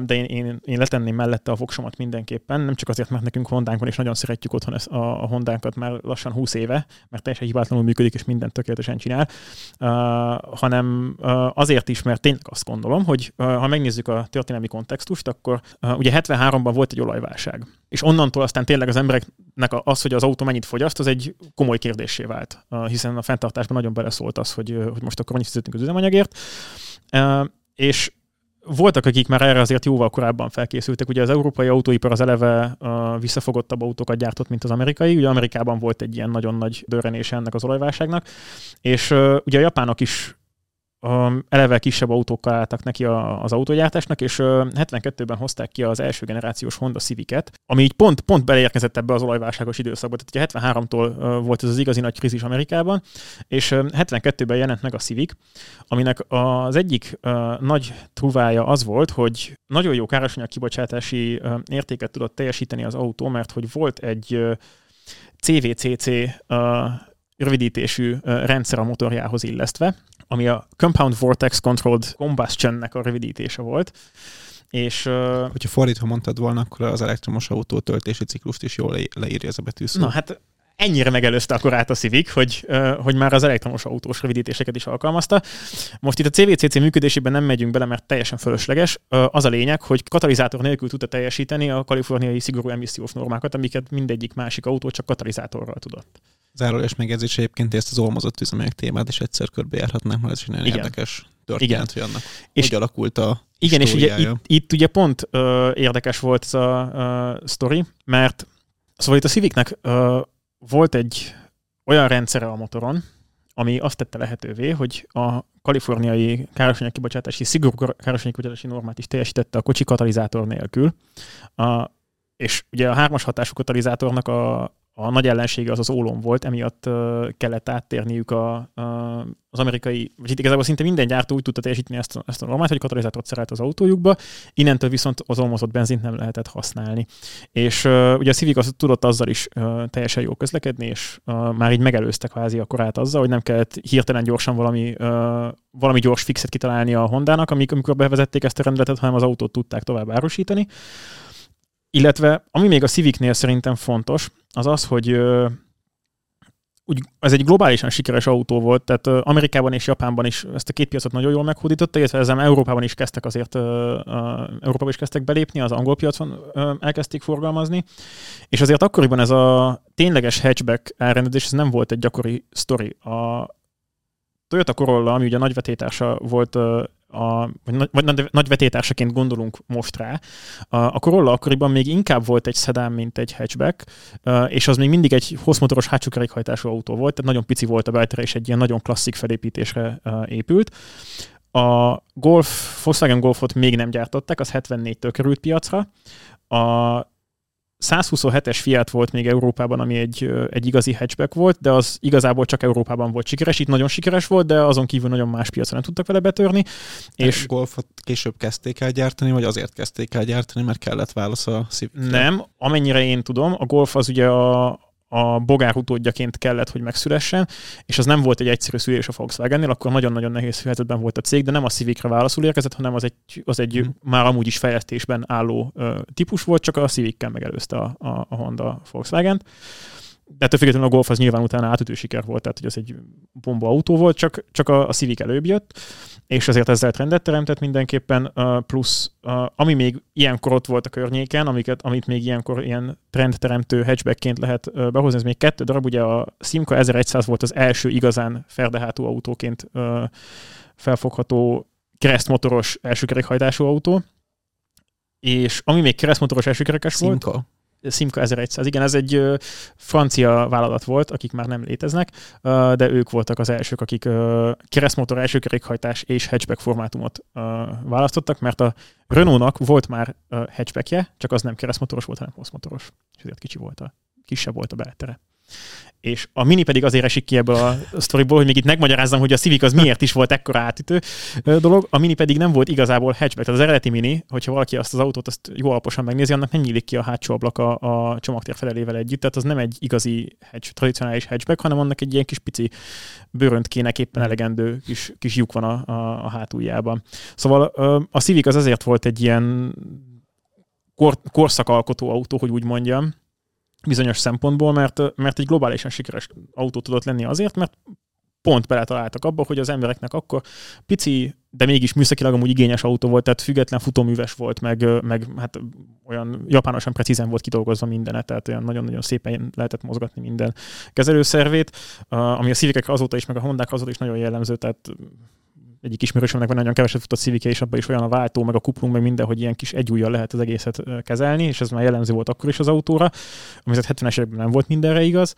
de én, én, én letenném mellette a voksomat mindenképpen, nem csak azért, mert nekünk Hondánk van, és nagyon szeretjük otthon ezt a, a Hondánkat már lassan 20 éve, mert teljesen hibátlanul működik, és mindent tökéletesen csinál, hanem azért is, mert tényleg azt gondolom, hogy ha megnézzük a történelmi kontextust, akkor ugye 73-ban volt egy olajválság, és onnantól aztán tényleg az embereknek az, hogy az autó mennyit fogyaszt, az egy komoly kérdésé vált hiszen a fenntartásban nagyon beleszólt az, hogy, hogy most akkor annyit fizetünk az üzemanyagért. És voltak, akik már erre azért jóval korábban felkészültek. Ugye az európai autóipar az eleve visszafogottabb autókat gyártott, mint az amerikai. Ugye Amerikában volt egy ilyen nagyon nagy dörrenése ennek az olajválságnak, és ugye a japánok is eleve kisebb autókkal álltak neki a, az autógyártásnak, és uh, 72-ben hozták ki az első generációs Honda Civic-et, ami így pont, pont beleérkezett ebbe az olajválságos időszakba. Tehát ugye 73-tól uh, volt ez az igazi nagy krízis Amerikában, és uh, 72-ben jelent meg a Civic, aminek az egyik nagy truvája az volt, hogy nagyon jó károsanyag kibocsátási értéket tudott teljesíteni az autó, mert hogy volt egy CVCC rövidítésű rendszer a motorjához illesztve, ami a Compound Vortex Controlled Combustion-nek a rövidítése volt. És, uh, Hogyha fordítva mondtad volna, akkor az elektromos autó töltési ciklust is jól leírja ez a betűszó. Na hát ennyire megelőzte akkor át a Civic, hogy, hogy már az elektromos autós rövidítéseket is alkalmazta. Most itt a CVCC működésében nem megyünk bele, mert teljesen fölösleges. Az a lényeg, hogy katalizátor nélkül tudta teljesíteni a kaliforniai szigorú emissziós normákat, amiket mindegyik másik autó csak katalizátorral tudott. Zárójeles megjegyzés egyébként ezt az olmozott üzemanyag témát is egyszer körbejárhatnánk, mert ez is nagyon Igen. érdekes történet, Igen. hogy annak és hogy alakult a Igen, és ugye itt, itt ugye pont ö, érdekes volt ez a ö, sztori, mert szóval itt a Civicnek ö, volt egy olyan rendszere a motoron, ami azt tette lehetővé, hogy a kaliforniai károsanyag kibocsátási, szigorú károsanyag kibocsátási normát is teljesítette a kocsi katalizátor nélkül. A, és ugye a hármas hatású katalizátornak a, a nagy ellensége az az ólom volt, emiatt uh, kellett áttérniük a, a, az amerikai, vagy itt igazából szinte minden gyártó úgy tudta teljesíteni ezt ezt a normát, hogy katalizátort szerelt az autójukba, innentől viszont az olmozott benzint nem lehetett használni. És uh, ugye a Civic az tudott azzal is uh, teljesen jó közlekedni, és uh, már így megelőztek kvázi a korát azzal, hogy nem kellett hirtelen gyorsan valami, uh, valami gyors fixet kitalálni a Hondának, amikor bevezették ezt a rendeletet, hanem az autót tudták tovább árusítani. Illetve, ami még a Civicnél szerintem fontos, az az, hogy úgy, ez egy globálisan sikeres autó volt, tehát Amerikában és Japánban is ezt a két piacot nagyon jól meghódította, illetve ezzel Európában is kezdtek azért, Európában is kezdtek belépni, az angol piacon elkezdték forgalmazni, és azért akkoriban ez a tényleges hatchback elrendezés ez nem volt egy gyakori sztori. A Toyota Corolla, ami ugye a nagyvetétársa volt a, vagy, vagy nagy, nagy vetétársaként gondolunk most rá, a, a Corolla akkoriban még inkább volt egy szedán, mint egy hatchback, és az még mindig egy hosszmotoros hátsó kerékhajtású autó volt, tehát nagyon pici volt a beltere, és egy ilyen nagyon klasszik felépítésre épült. A Golf, Volkswagen Golfot még nem gyártották, az 74-től került piacra. A 127-es Fiat volt még Európában, ami egy, egy igazi hatchback volt, de az igazából csak Európában volt sikeres. Itt nagyon sikeres volt, de azon kívül nagyon más piacra nem tudtak vele betörni. És Golfot később kezdték el gyártani, vagy azért kezdték el gyártani, mert kellett válasz a szívükre? Nem, amennyire én tudom, a Golf az ugye a, a bogár utódjaként kellett, hogy megszülessen, és az nem volt egy egyszerű szülés a Volkswagennél, akkor nagyon-nagyon nehéz helyzetben volt a cég, de nem a Civicre válaszul érkezett, hanem az egy, az egy mm. már amúgy is fejlesztésben álló ö, típus volt, csak a Civic-kel megelőzte a, a, a Honda Volkswagen-t de ettől függetlenül a Golf az nyilván utána átütő siker volt, tehát hogy az egy bomba autó volt, csak, csak a, a Civic előbb jött, és azért ezzel trendet teremtett mindenképpen, plusz ami még ilyenkor ott volt a környéken, amiket, amit még ilyenkor ilyen trendteremtő hatchbackként lehet behozni, ez még kettő darab, ugye a Simca 1100 volt az első igazán ferdehátú autóként uh, felfogható keresztmotoros elsőkerékhajtású autó, és ami még keresztmotoros elsőkerekes volt, Simca 1100, igen, ez egy francia vállalat volt, akik már nem léteznek, de ők voltak az elsők, akik keresztmotor, első kerékhajtás és hatchback formátumot választottak, mert a Renault-nak volt már hatchbackje, csak az nem keresztmotoros volt, hanem hosszmotoros, és ezért kicsi volt a, kisebb volt a beletere és a Mini pedig azért esik ki ebből a sztoriból, hogy még itt megmagyarázzam, hogy a Civic az miért is volt ekkora átütő dolog, a Mini pedig nem volt igazából hatchback, tehát az eredeti Mini, hogyha valaki azt az autót azt jó alaposan megnézi, annak nem nyílik ki a hátsó ablak a, a csomagtér felelével együtt, tehát az nem egy igazi hatch, tradicionális hatchback, hanem annak egy ilyen kis pici bőröntkének éppen elegendő kis, kis lyuk van a, a, a hátuljában. Szóval a Civic az azért volt egy ilyen kor, korszakalkotó autó, hogy úgy mondjam, bizonyos szempontból, mert, mert egy globálisan sikeres autó tudott lenni azért, mert pont beletaláltak abba, hogy az embereknek akkor pici, de mégis műszakilag amúgy igényes autó volt, tehát független futóműves volt, meg, meg hát olyan japánosan precízen volt kidolgozva mindenet, tehát olyan nagyon-nagyon szépen lehetett mozgatni minden kezelőszervét, ami a szívekre azóta is, meg a Hondák azóta is nagyon jellemző, tehát egyik ismerősömnek van nagyon keveset futott Civic és abban is olyan a váltó, meg a kuplung, meg minden, hogy ilyen kis egyújjal lehet az egészet kezelni, és ez már jellemző volt akkor is az autóra, ami az 70-es években nem volt mindenre igaz.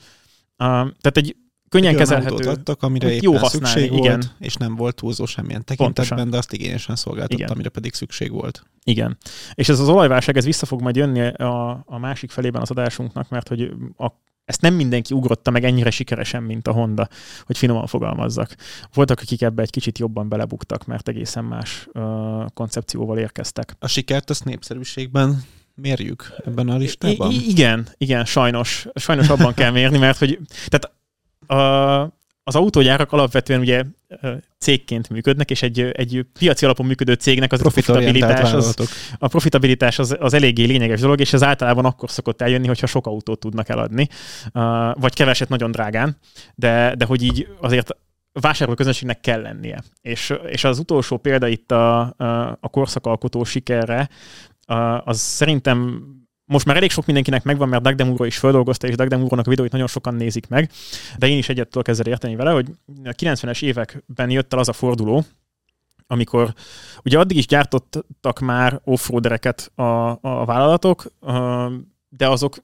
Uh, tehát egy könnyen egy kezelhető. adtak, amire éppen jó használni, szükség igen. volt, és nem volt túlzó semmilyen tekintetben, Pontosan. de azt igényesen szolgáltatta, igen. amire pedig szükség volt. Igen. És ez az olajválság, ez vissza fog majd jönni a, a másik felében az adásunknak, mert hogy a ezt nem mindenki ugrotta meg ennyire sikeresen, mint a Honda, hogy finoman fogalmazzak. Voltak, akik ebbe egy kicsit jobban belebuktak, mert egészen más uh, koncepcióval érkeztek. A sikert azt népszerűségben mérjük ebben a listában? I- igen, igen, sajnos. Sajnos abban kell mérni, mert hogy tehát a, az autógyárak alapvetően ugye cégként működnek, és egy, egy piaci alapon működő cégnek az a profitabilitás, az, a profitabilitás az, az eléggé lényeges dolog, és ez általában akkor szokott eljönni, hogyha sok autót tudnak eladni, vagy keveset nagyon drágán, de, de hogy így azért vásárló közönségnek kell lennie. És, és az utolsó példa itt a, a, a korszakalkotó sikerre, az szerintem most már elég sok mindenkinek megvan, mert Doug Demuro is földolgozta, és Doug Demuro-nak a videóit nagyon sokan nézik meg, de én is egyet tudok ezzel érteni vele, hogy a 90-es években jött el az a forduló, amikor ugye addig is gyártottak már offroadereket a, a vállalatok, de azok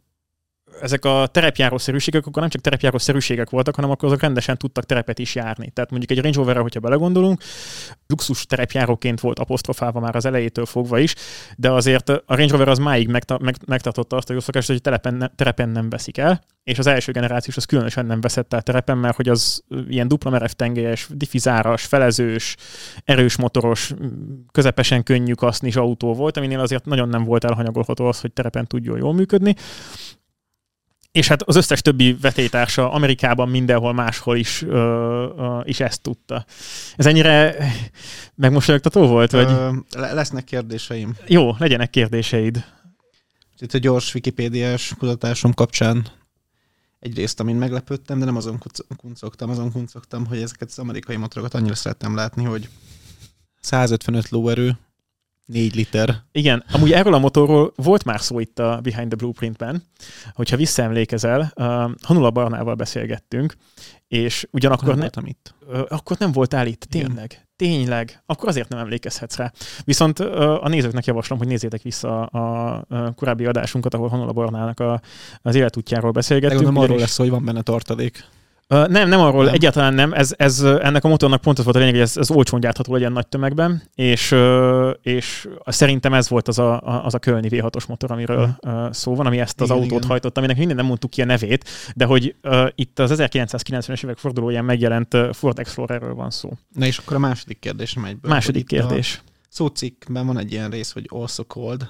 ezek a terepjárószerűségek akkor nem csak terepjárószerűségek voltak, hanem akkor azok rendesen tudtak terepet is járni. Tehát mondjuk egy Range rover hogyha belegondolunk, luxus terepjáróként volt apostrofálva már az elejétől fogva is, de azért a Range Rover az máig megtartotta azt a jó hogy terepen, ne, terepen nem veszik el, és az első generációs az különösen nem veszett el terepen, mert hogy az ilyen dupla merev tengelyes, diffizáras, felezős, erős motoros, közepesen könnyű kasznis autó volt, aminél azért nagyon nem volt elhanyagolható az, hogy terepen tudjon jól működni és hát az összes többi vetétársa Amerikában mindenhol máshol is, ö, ö, is ezt tudta. Ez ennyire megmosolyogtató volt? Vagy? Ö, lesznek kérdéseim. Jó, legyenek kérdéseid. Itt a gyors Wikipédiás kutatásom kapcsán egyrészt, amin meglepődtem, de nem azon kuncogtam, azon kuncogtam, hogy ezeket az amerikai motorokat annyira szerettem látni, hogy 155 lóerő, 4 liter. Igen, amúgy erről a motorról volt már szó itt a Behind the Blueprintben, hogyha visszaemlékezel, uh, Hanula Barnával beszélgettünk, és ugyanakkor nem, voltam itt. Uh, akkor nem voltál itt, tényleg. Igen. Tényleg. Akkor azért nem emlékezhetsz rá. Viszont uh, a nézőknek javaslom, hogy nézzétek vissza a, a korábbi adásunkat, ahol Hanula Barnának a, az életútjáról beszélgettünk. Nem arról lesz, hogy van benne tartalék. Uh, nem, nem arról, nem. egyáltalán nem. Ez, ez, ennek a motornak pont az volt a lényeg, hogy ez, ez olcsón gyártható legyen nagy tömegben, és, és szerintem ez volt az a, az a Kölni V6-os motor, amiről uh, szó van, ami ezt az igen, autót igen. hajtott, aminek minden nem mondtuk ki a nevét, de hogy uh, itt az 1990-es évek fordulóján megjelent Ford Explorerről van szó. Na és akkor a második kérdés egyből. Második kérdés. A szócikkben van egy ilyen rész, hogy also called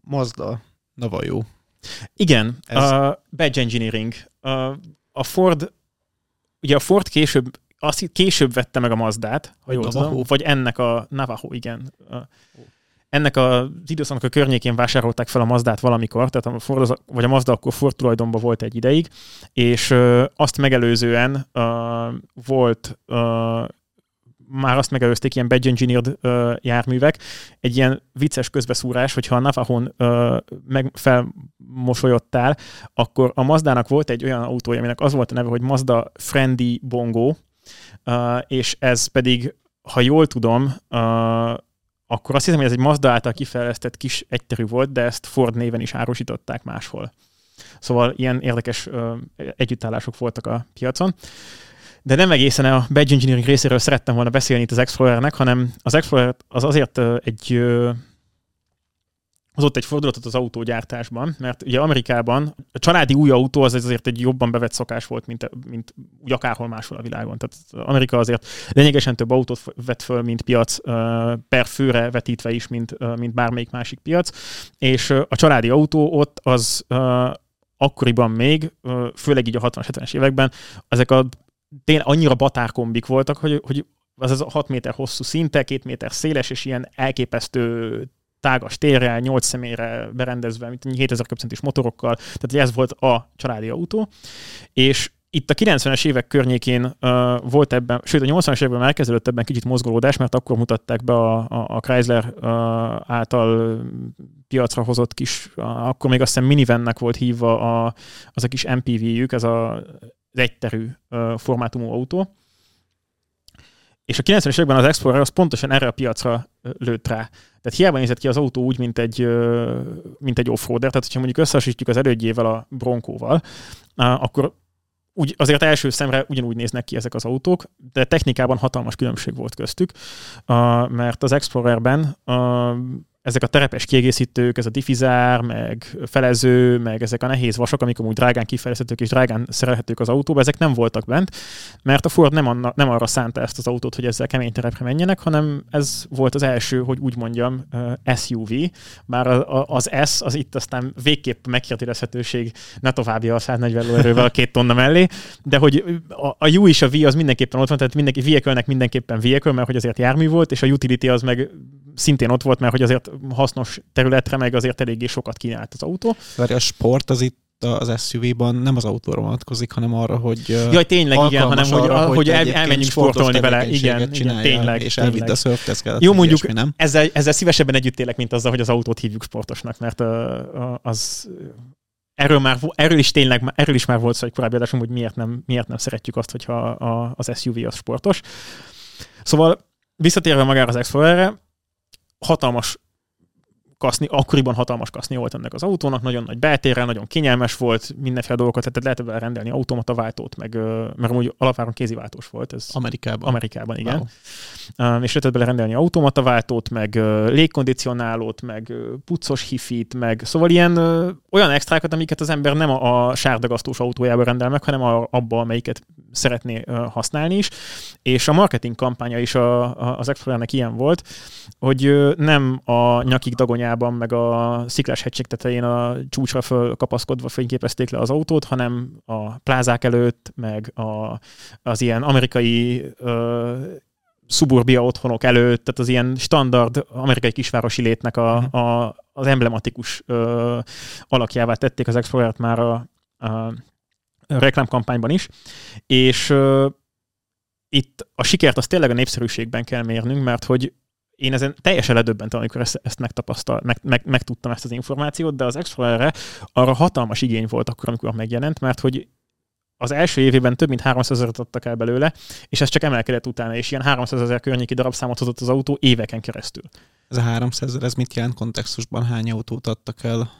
Mazda Navajo. Igen, ez... uh, badge engineering. Uh, a Ford, ugye a Ford később, azt később vette meg a Mazdát, ha jól tudom, vagy ennek a Navajo, igen. Ennek az időszaknak a környékén vásárolták fel a Mazdát valamikor, tehát a Ford vagy a Mazda akkor Ford tulajdonban volt egy ideig, és uh, azt megelőzően uh, volt uh, már azt megelőzték ilyen badge engineered járművek. Egy ilyen vicces közbeszúrás, hogyha a Navahon uh, meg felmosolyodtál, akkor a Mazdának volt egy olyan autója, aminek az volt a neve, hogy Mazda Friendly Bongo, uh, és ez pedig, ha jól tudom, uh, akkor azt hiszem, hogy ez egy Mazda által kifejlesztett kis egyterű volt, de ezt Ford néven is árusították máshol. Szóval ilyen érdekes ö, együttállások voltak a piacon. De nem egészen a badge engineering részéről szerettem volna beszélni itt az Explorernek, hanem az Explorer az azért egy hozott egy fordulatot az autógyártásban, mert ugye Amerikában a családi új autó az azért egy jobban bevett szokás volt, mint, mint úgy akárhol máshol a világon. Tehát Amerika azért lényegesen több autót vett föl, mint piac, per főre vetítve is, mint, mint bármelyik másik piac, és a családi autó ott az akkoriban még, főleg így a 60-70-es években, ezek a tényleg annyira batárkombik voltak, hogy, hogy az az 6 méter hosszú szinte, 2 méter széles, és ilyen elképesztő tágas térrel, 8 személyre berendezve, mint 7000 köbcentis motorokkal, tehát ez volt a családi autó, és itt a 90-es évek környékén uh, volt ebben, sőt a 80-as években elkezdődött ebben kicsit mozgolódás, mert akkor mutatták be a, a, a Chrysler uh, által piacra hozott kis, uh, akkor még azt hiszem minivannek volt hívva a, az a kis MPV-jük, ez a, az egyterű formátumú autó. És a 90-es években az Explorer az pontosan erre a piacra lőtt rá. Tehát hiába nézett ki az autó úgy, mint egy, mint egy offroader, tehát hogyha mondjuk összehasonlítjuk az elődjével a Bronkóval, akkor úgy, azért első szemre ugyanúgy néznek ki ezek az autók, de technikában hatalmas különbség volt köztük, mert az Explorerben ezek a terepes kiegészítők, ez a diffizár, meg felező, meg ezek a nehéz vasok, amik amúgy drágán kifejezhetők és drágán szerelhetők az autóba, ezek nem voltak bent, mert a Ford nem, anna, nem arra szánta ezt az autót, hogy ezzel kemény terepre menjenek, hanem ez volt az első, hogy úgy mondjam, SUV, bár az S az itt aztán végképp megkérdezhetőség, ne továbbja a 140 lóerővel a két tonna mellé, de hogy a, a U és a V az mindenképpen ott van, tehát mindenki, vehicle mindenképpen vehicle, mert hogy azért jármű volt, és a utility az meg szintén ott volt, mert hogy azért hasznos területre, meg azért eléggé sokat kínált az autó. Várj, a sport az itt az SUV-ban nem az autóra vonatkozik, hanem arra, hogy Jaj, tényleg igen, hanem arra, hogy, hogy el, elmenjünk sportolni vele. Igen, igen, tényleg. És elvitt a szörfteszkedet. Jó, mondjuk ilyesmi, nem? Ezzel, ezzel szívesebben együtt élek, mint azzal, hogy az autót hívjuk sportosnak, mert az erről, már, erről, is tényleg, erről is már volt szó egy korábbi adásom, hogy miért nem, miért nem szeretjük azt, hogyha a, az SUV az sportos. Szóval visszatérve magára az Explorerre, hatalmas kaszni, akkoriban hatalmas kaszni volt ennek az autónak, nagyon nagy beltérrel, nagyon kényelmes volt, mindenféle dolgokat, tehát lehet vele rendelni automata váltót, meg, mert amúgy alapváron kéziváltós volt. Ez Amerikában. Amerikában, igen. Wow. És lehetett bele rendelni automata váltót, meg légkondicionálót, meg puccos hifit, meg szóval ilyen olyan extrákat, amiket az ember nem a, sárdagasztós autójába rendel meg, hanem a, abba, amelyiket szeretné használni is. És a marketing kampánya is a, a, az Explorernek ilyen volt, hogy nem a nyakig dagonyában Kaliforniában, meg a sziklás hegység tetején a csúcsra fölkapaszkodva fényképezték le az autót, hanem a plázák előtt, meg a, az ilyen amerikai ö, szuburbia otthonok előtt, tehát az ilyen standard amerikai kisvárosi létnek a, mhm. a, az emblematikus ö, alakjává tették az Explorer-t már a, a, a reklámkampányban is, és ö, itt a sikert az tényleg a népszerűségben kell mérnünk, mert hogy én ezen teljesen ledöbbentem, amikor ezt, ezt megtapasztal, meg, meg, megtudtam ezt az információt, de az Explorerre arra hatalmas igény volt akkor, amikor megjelent, mert hogy az első évében több mint 300 ezeret adtak el belőle, és ez csak emelkedett utána, és ilyen 300 ezer környéki darabszámot hozott az autó éveken keresztül. Ez a 300 ezer, ez mit jelent kontextusban? Hány autót adtak el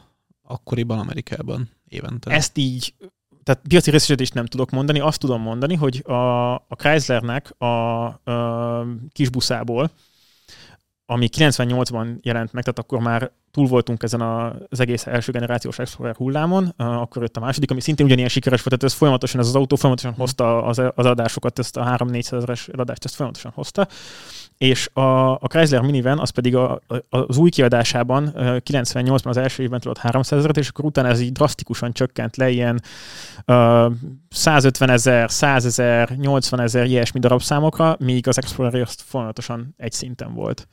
akkoriban Amerikában évente? Ezt így tehát piaci részesedést nem tudok mondani, azt tudom mondani, hogy a, a Chryslernek a, a kisbuszából ami 98-ban jelent meg, tehát akkor már túl voltunk ezen az egész első generációs Explorer hullámon, akkor jött a második, ami szintén ugyanilyen sikeres volt, tehát ez folyamatosan, ez az autó folyamatosan hozta az, az adásokat, ezt a 3-400 ezeres adást, ezt folyamatosan hozta, és a, a Chrysler Minivan az pedig a, a, az új kiadásában 98-ban az első évben tudott 300 ezeret, és akkor utána ez így drasztikusan csökkent le ilyen uh, 150 ezer, 100 ezer, 80 ezer ilyesmi darabszámokra, míg az Explorer azt folyamatosan egy szinten volt.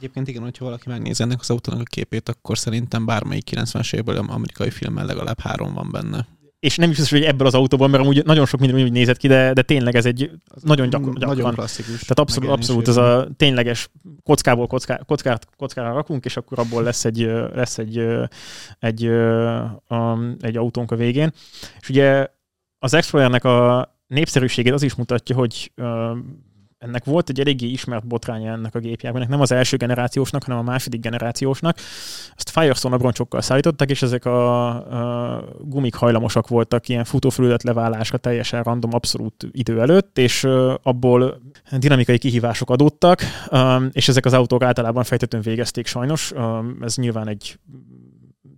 Egyébként igen, hogyha valaki megnézi ennek az autónak a képét, akkor szerintem bármelyik 90-es évből amerikai filmmel legalább három van benne. És nem is biztos, hogy ebből az autóban, mert amúgy nagyon sok minden úgy nézett ki, de, de tényleg ez egy nagyon gyakran. Nagyon klasszikus. Tehát abszolút, abszolút ez a tényleges kockából kocká, kockát, kockára rakunk, és akkor abból lesz egy, lesz egy, egy, egy, egy autónk a végén. És ugye az Explorernek a népszerűségét az is mutatja, hogy ennek volt egy eléggé ismert botránya ennek a gépjárműnek, nem az első generációsnak, hanem a második generációsnak. Ezt Firestone abroncsokkal szállították, és ezek a, a gumik hajlamosak voltak ilyen futófelület leválásra teljesen random, abszolút idő előtt, és abból dinamikai kihívások adódtak, és ezek az autók általában fejtetően végezték sajnos. Ez nyilván egy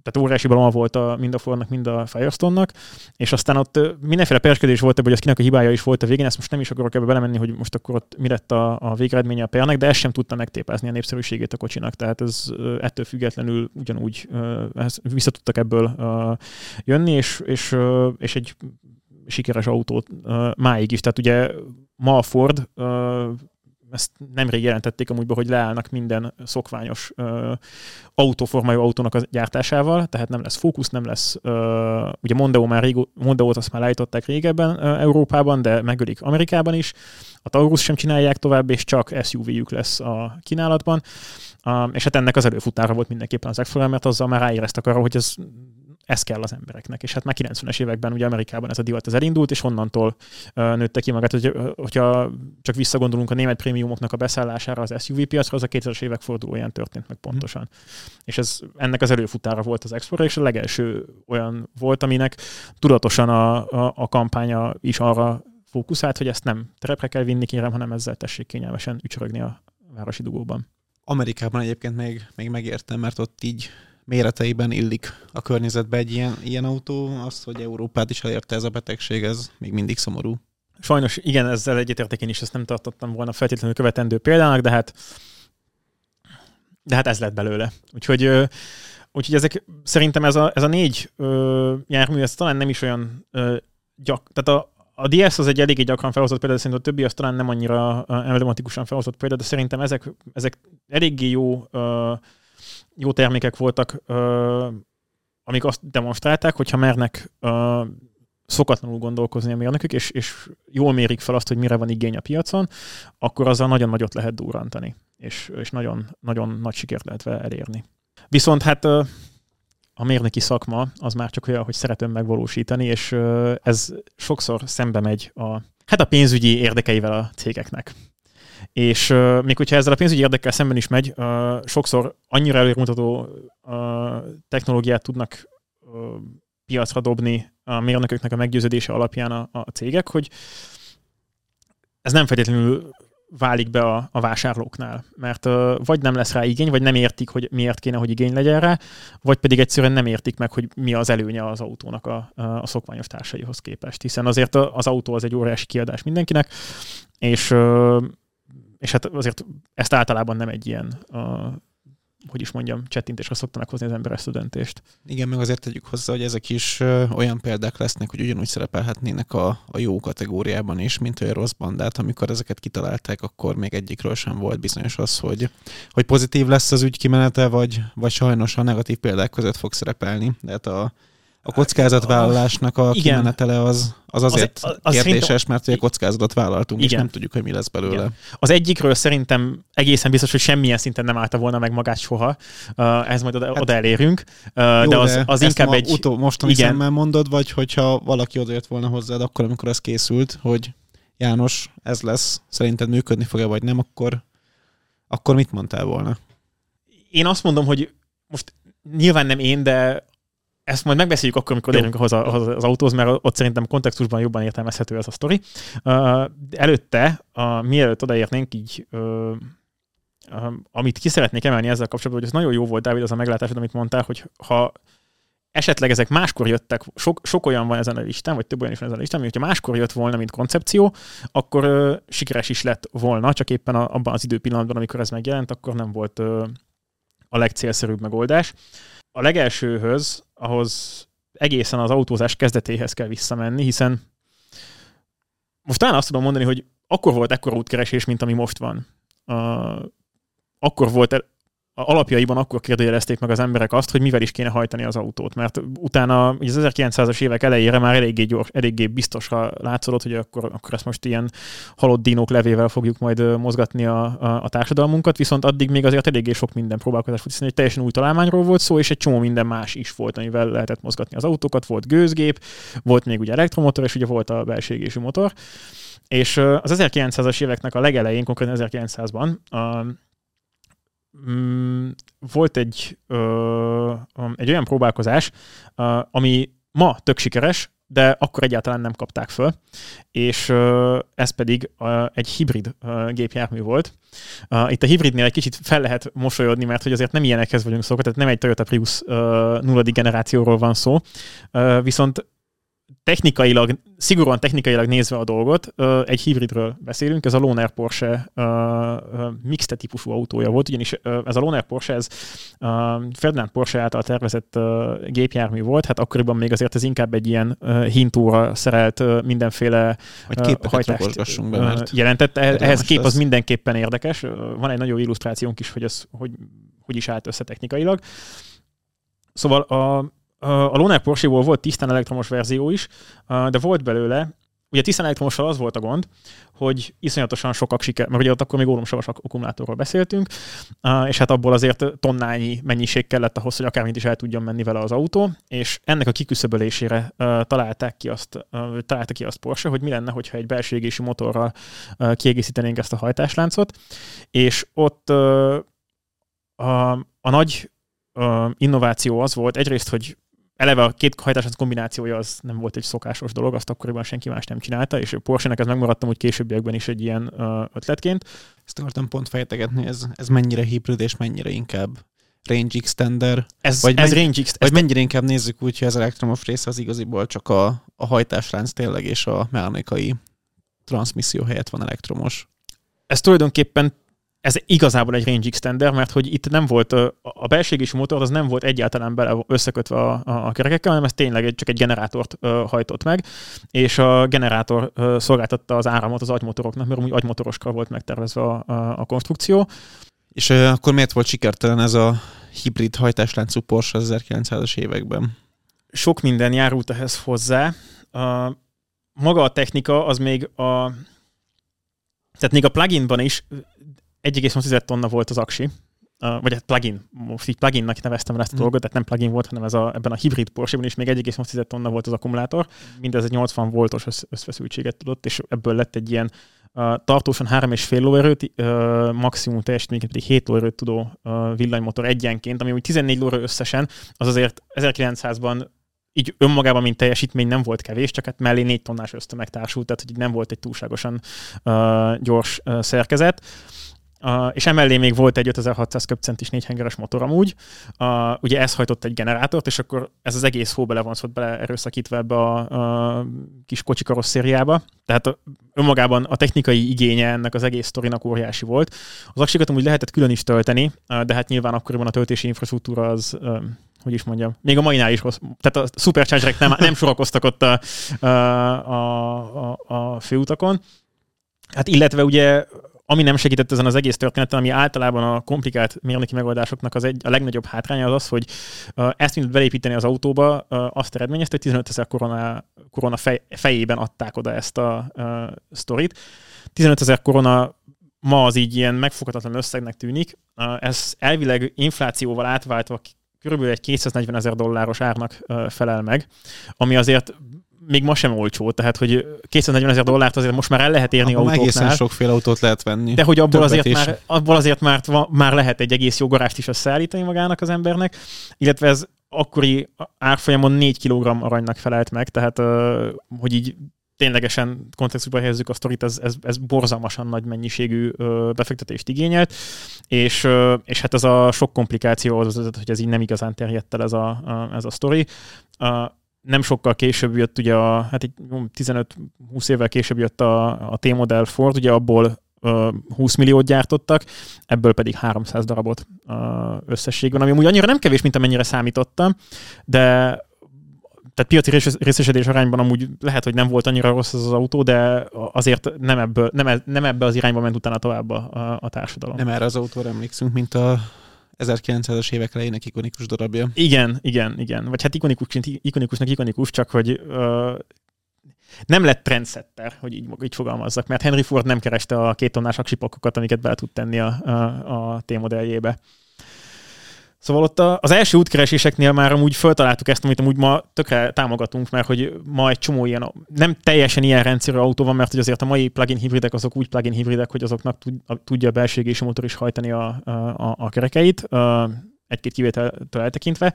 tehát óriási balon volt a, mind a Fordnak, mind a Firestone-nak, és aztán ott mindenféle perskedés volt ebből, hogy az kinek a hibája is volt a végén, ezt most nem is akarok ebbe belemenni, hogy most akkor ott mi lett a, a végeredménye a pernek, de ez sem tudta megtépezni a népszerűségét a kocsinak, tehát ez ettől függetlenül ugyanúgy vissza tudtak ebből jönni, és, és, és egy sikeres autót máig is. Tehát ugye ma a Ford ezt nemrég jelentették amúgy hogy leállnak minden szokványos uh, autóformájú autónak a gyártásával, tehát nem lesz Focus, nem lesz, uh, ugye Mondeo már régó, Mondeo-t azt már leállították régebben uh, Európában, de megölik Amerikában is. A Taurus sem csinálják tovább, és csak SUV-jük lesz a kínálatban. Uh, és hát ennek az előfutára volt mindenképpen az x mert azzal már ráéreztek arra, hogy ez ez kell az embereknek. És hát már 90-es években ugye Amerikában ez a divat ez elindult, és onnantól nőtte ki magát. Hogy, hogyha csak visszagondolunk a német prémiumoknak a beszállására az SUV piacra, az a 2000-es évek fordulóján történt meg pontosan. Mm. És ez ennek az előfutára volt az Explorer, és a legelső olyan volt, aminek tudatosan a, a, a kampánya is arra fókuszált, hogy ezt nem terepre kell vinni, kérem, hanem ezzel tessék kényelmesen ücsörögni a városi dugóban. Amerikában egyébként még, még megértem, mert ott így méreteiben illik a környezetbe egy ilyen, ilyen autó. Az, hogy Európát is elérte ez a betegség, ez még mindig szomorú. Sajnos igen, ezzel egyetértek én is, ezt nem tartottam volna feltétlenül követendő példának, de hát de hát ez lett belőle. Úgyhogy, úgyhogy ezek, szerintem ez a, ez a négy ö, jármű, ez talán nem is olyan ö, gyak, tehát a, a DS az egy eléggé gyakran felhozott példa, de szerintem a többi az talán nem annyira emblematikusan felhozott példa, de szerintem ezek, ezek eléggé jó ö, jó termékek voltak, amik azt demonstrálták, hogyha mernek szokatlanul gondolkozni a mérnökök, és, és jól mérik fel azt, hogy mire van igény a piacon, akkor azzal nagyon nagyot lehet durrantani, és, és nagyon, nagyon nagy sikert lehet vele elérni. Viszont hát a mérnöki szakma az már csak olyan, hogy szeretem megvalósítani, és ez sokszor szembe megy a, hát a pénzügyi érdekeivel a cégeknek. És uh, még hogyha ezzel a pénzügyi érdekkel szemben is megy, uh, sokszor annyira előremutató uh, technológiát tudnak uh, piacra dobni a mérnököknek a meggyőződése alapján a, a cégek, hogy ez nem feltétlenül válik be a, a vásárlóknál, mert uh, vagy nem lesz rá igény, vagy nem értik, hogy miért kéne, hogy igény legyen rá, vagy pedig egyszerűen nem értik meg, hogy mi az előnye az autónak a, a szokványos társaihoz képest, hiszen azért az autó az egy óriási kiadás mindenkinek, és uh, és hát azért ezt általában nem egy ilyen, uh, hogy is mondjam, csettintésre szoktanak hozni az ember ezt a döntést. Igen, meg azért tegyük hozzá, hogy ezek is olyan példák lesznek, hogy ugyanúgy szerepelhetnének a, a jó kategóriában is, mint a rossz bandát. Amikor ezeket kitalálták, akkor még egyikről sem volt bizonyos az, hogy, hogy pozitív lesz az ügy kimenete, vagy, vagy sajnos a negatív példák között fog szerepelni. De hát a, a kockázatvállalásnak a Igen. kimenetele az, az azért az, az kérdéses, mert a kockázatot vállaltunk, Igen. és nem tudjuk, hogy mi lesz belőle. Igen. Az egyikről szerintem egészen biztos, hogy semmilyen szinten nem állta volna meg magát soha. Uh, ehhez majd oda, hát, oda elérünk. Uh, jó, de az, az inkább ma egy... Utó, mostani Igen. szemmel mondod, vagy hogyha valaki odajött volna hozzád akkor, amikor ez készült, hogy János, ez lesz, szerinted működni fog-e, vagy nem, akkor, akkor mit mondtál volna? Én azt mondom, hogy most nyilván nem én, de ezt majd megbeszéljük akkor, amikor érünk ahhoz, ahhoz az autóhoz, mert ott szerintem kontextusban jobban értelmezhető ez a sztori. Uh, előtte, uh, mielőtt odaérnénk, így uh, uh, amit ki szeretnék emelni ezzel kapcsolatban, hogy ez nagyon jó volt, Dávid, az a meglátásod, amit mondtál, hogy ha esetleg ezek máskor jöttek, sok, sok olyan van ezen a listán, vagy több olyan is van ezen a listán, hogy ha máskor jött volna, mint koncepció, akkor uh, sikeres is lett volna, csak éppen a, abban az időpillanatban, amikor ez megjelent, akkor nem volt uh, a legcélszerűbb megoldás. A legelsőhöz, ahhoz egészen az autózás kezdetéhez kell visszamenni, hiszen most talán azt tudom mondani, hogy akkor volt ekkora útkeresés, mint ami most van. Uh, akkor volt alapjaiban akkor kérdőjelezték meg az emberek azt, hogy mivel is kéne hajtani az autót, mert utána az 1900-as évek elejére már eléggé, gyors, eléggé biztosra látszódott, hogy akkor, akkor ezt most ilyen halott dinók levével fogjuk majd mozgatni a, a, a társadalmunkat, viszont addig még azért eléggé sok minden próbálkozás volt, hiszen egy teljesen új találmányról volt szó, és egy csomó minden más is volt, amivel lehetett mozgatni az autókat, volt gőzgép, volt még ugye elektromotor, és ugye volt a belségésű motor. És az 1900-as éveknek a legelején, konkrétan 1900-ban mm, volt egy, ö, egy olyan próbálkozás, ami ma tök sikeres, de akkor egyáltalán nem kapták föl, és ez pedig egy hibrid ö, gépjármű volt. Itt a hibridnél egy kicsit fel lehet mosolyodni, mert hogy azért nem ilyenekhez vagyunk szokva, tehát nem egy Toyota Prius nulladik generációról van szó, viszont technikailag, szigorúan technikailag nézve a dolgot, egy hibridről beszélünk, ez a Loner Porsche mixte típusú autója volt, ugyanis ez a Loner Porsche, ez Ferdinand Porsche által tervezett gépjármű volt, hát akkoriban még azért ez inkább egy ilyen hintóra szerelt mindenféle Hogy hajtást be, mert jelentett. Ehhez kép az mindenképpen érdekes. Van egy nagyon illusztrációnk is, hogy ez hogy, hogy is állt össze technikailag. Szóval a, a Loner Porsche-ból volt tisztán elektromos verzió is, de volt belőle, ugye tisztán elektromossal az volt a gond, hogy iszonyatosan sokak siker, mert ugye ott akkor még órumsavas akkumulátorról beszéltünk, és hát abból azért tonnányi mennyiség kellett ahhoz, hogy akármint is el tudjon menni vele az autó, és ennek a kiküszöbölésére találták ki azt, találta ki azt Porsche, hogy mi lenne, hogyha egy belső égési motorral kiegészítenénk ezt a hajtásláncot, és ott a, a nagy innováció az volt egyrészt, hogy eleve a két hajtás kombinációja az nem volt egy szokásos dolog, azt akkoriban senki más nem csinálta, és Porsche-nek ez megmaradtam úgy későbbiekben is egy ilyen ötletként. Ezt akartam pont fejtegetni, ez, ez mennyire hibrid és mennyire inkább range extender. Ez, vagy, ez menny- range ex- vagy mennyire inkább nézzük úgy, hogy az elektromos része az igaziból csak a, a hajtáslánc tényleg és a mechanikai transmisszió helyett van elektromos. Ez tulajdonképpen ez igazából egy range extender, mert hogy itt nem volt, a belségési motor az nem volt egyáltalán bele összekötve a, a, a kerekekkel, hanem ez tényleg csak egy generátort hajtott meg, és a generátor szolgáltatta az áramot az agymotoroknak, mert úgy agymotoroskra volt megtervezve a, a, a konstrukció. És akkor miért volt sikertelen ez a hibrid hajtásláncú Porsche az 1900-as években? Sok minden járult ehhez hozzá. Uh, maga a technika az még a tehát még a pluginban is 1,6 tonna volt az aksi, vagy hát plugin, most így pluginnak neveztem el ezt a mm. dolgot, tehát nem plugin volt, hanem ez a, ebben a hibrid Porsche-ban is még 1,8 tonna volt az akkumulátor, mindez egy 80 voltos összfeszültséget tudott, és ebből lett egy ilyen uh, tartósan 3,5 lóerőt, uh, maximum teljesítményként pedig 7 lóerőt tudó uh, villanymotor egyenként, ami úgy 14 lóerő összesen, az azért 1900-ban így önmagában, mint teljesítmény nem volt kevés, csak hát mellé 4 tonnás ösztömeg társult, tehát hogy nem volt egy túlságosan uh, gyors uh, szerkezet. Uh, és emellé még volt egy 5600 köbcentis négyhengeres motor amúgy. Uh, ugye ez hajtott egy generátort, és akkor ez az egész hó bele van szóval bele erőszakítva ebbe a, a kis kocsi karosszériába. Tehát a, önmagában a technikai igénye ennek az egész sztorinak óriási volt. Az aksikat amúgy lehetett külön is tölteni, uh, de hát nyilván akkoriban a töltési infrastruktúra az uh, hogy is mondjam, még a mainál is rossz. Tehát a superchargerek nem, nem sorakoztak ott a, a, a, a főutakon. Hát illetve ugye ami nem segített ezen az egész történeten, ami általában a komplikált mérnöki megoldásoknak az egy, a legnagyobb hátránya az az, hogy ezt mindent belépíteni az autóba, azt eredményezte, hogy 15 ezer korona, korona fej, fejében adták oda ezt a uh, sztorit. 15 ezer korona ma az így ilyen megfoghatatlan összegnek tűnik. Ez elvileg inflációval átváltva körülbelül egy 240 ezer dolláros árnak felel meg, ami azért még ma sem olcsó, tehát hogy 240 ezer dollárt azért most már el lehet érni abban autóknál. egészen sokféle autót lehet venni. De hogy abból azért, is. már, abból azért már, már lehet egy egész jó garást is összeállítani magának az embernek, illetve ez akkori árfolyamon 4 kg aranynak felelt meg, tehát hogy így ténylegesen kontextusba helyezzük a sztorit, ez, ez, ez borzalmasan nagy mennyiségű befektetést igényelt, és, és hát ez a sok komplikáció az, hogy ez így nem igazán terjedt el ez a, a, ez a sztori nem sokkal később jött ugye a, hát egy 15-20 évvel később jött a, a T-modell Ford, ugye abból 20 milliót gyártottak, ebből pedig 300 darabot összességben, ami úgy annyira nem kevés, mint amennyire számítottam, de tehát piaci részesedés arányban amúgy lehet, hogy nem volt annyira rossz az, az autó, de azért nem, ebből, nem, e, nem ebbe az irányba ment utána tovább a, a társadalom. Nem erre az autóra emlékszünk, mint a 1900-as évek elejének ikonikus darabja. Igen, igen, igen. Vagy hát ikonikus, ikonikusnak ikonikus, csak hogy uh, nem lett trendsetter, hogy így, így fogalmazzak, mert Henry Ford nem kereste a két tonnás aksipakokat, amiket be tud tenni a, a, a T-modelljébe. Szóval ott az első útkereséseknél már amúgy föltaláltuk ezt, amit amúgy ma tökre támogatunk, mert hogy ma egy csomó ilyen, nem teljesen ilyen rendszerű autó van, mert hogy azért a mai plug-in hibridek azok úgy plug-in hibridek, hogy azoknak tudja a belső motor is hajtani a, a, a kerekeit, egy-két kivételtől eltekintve,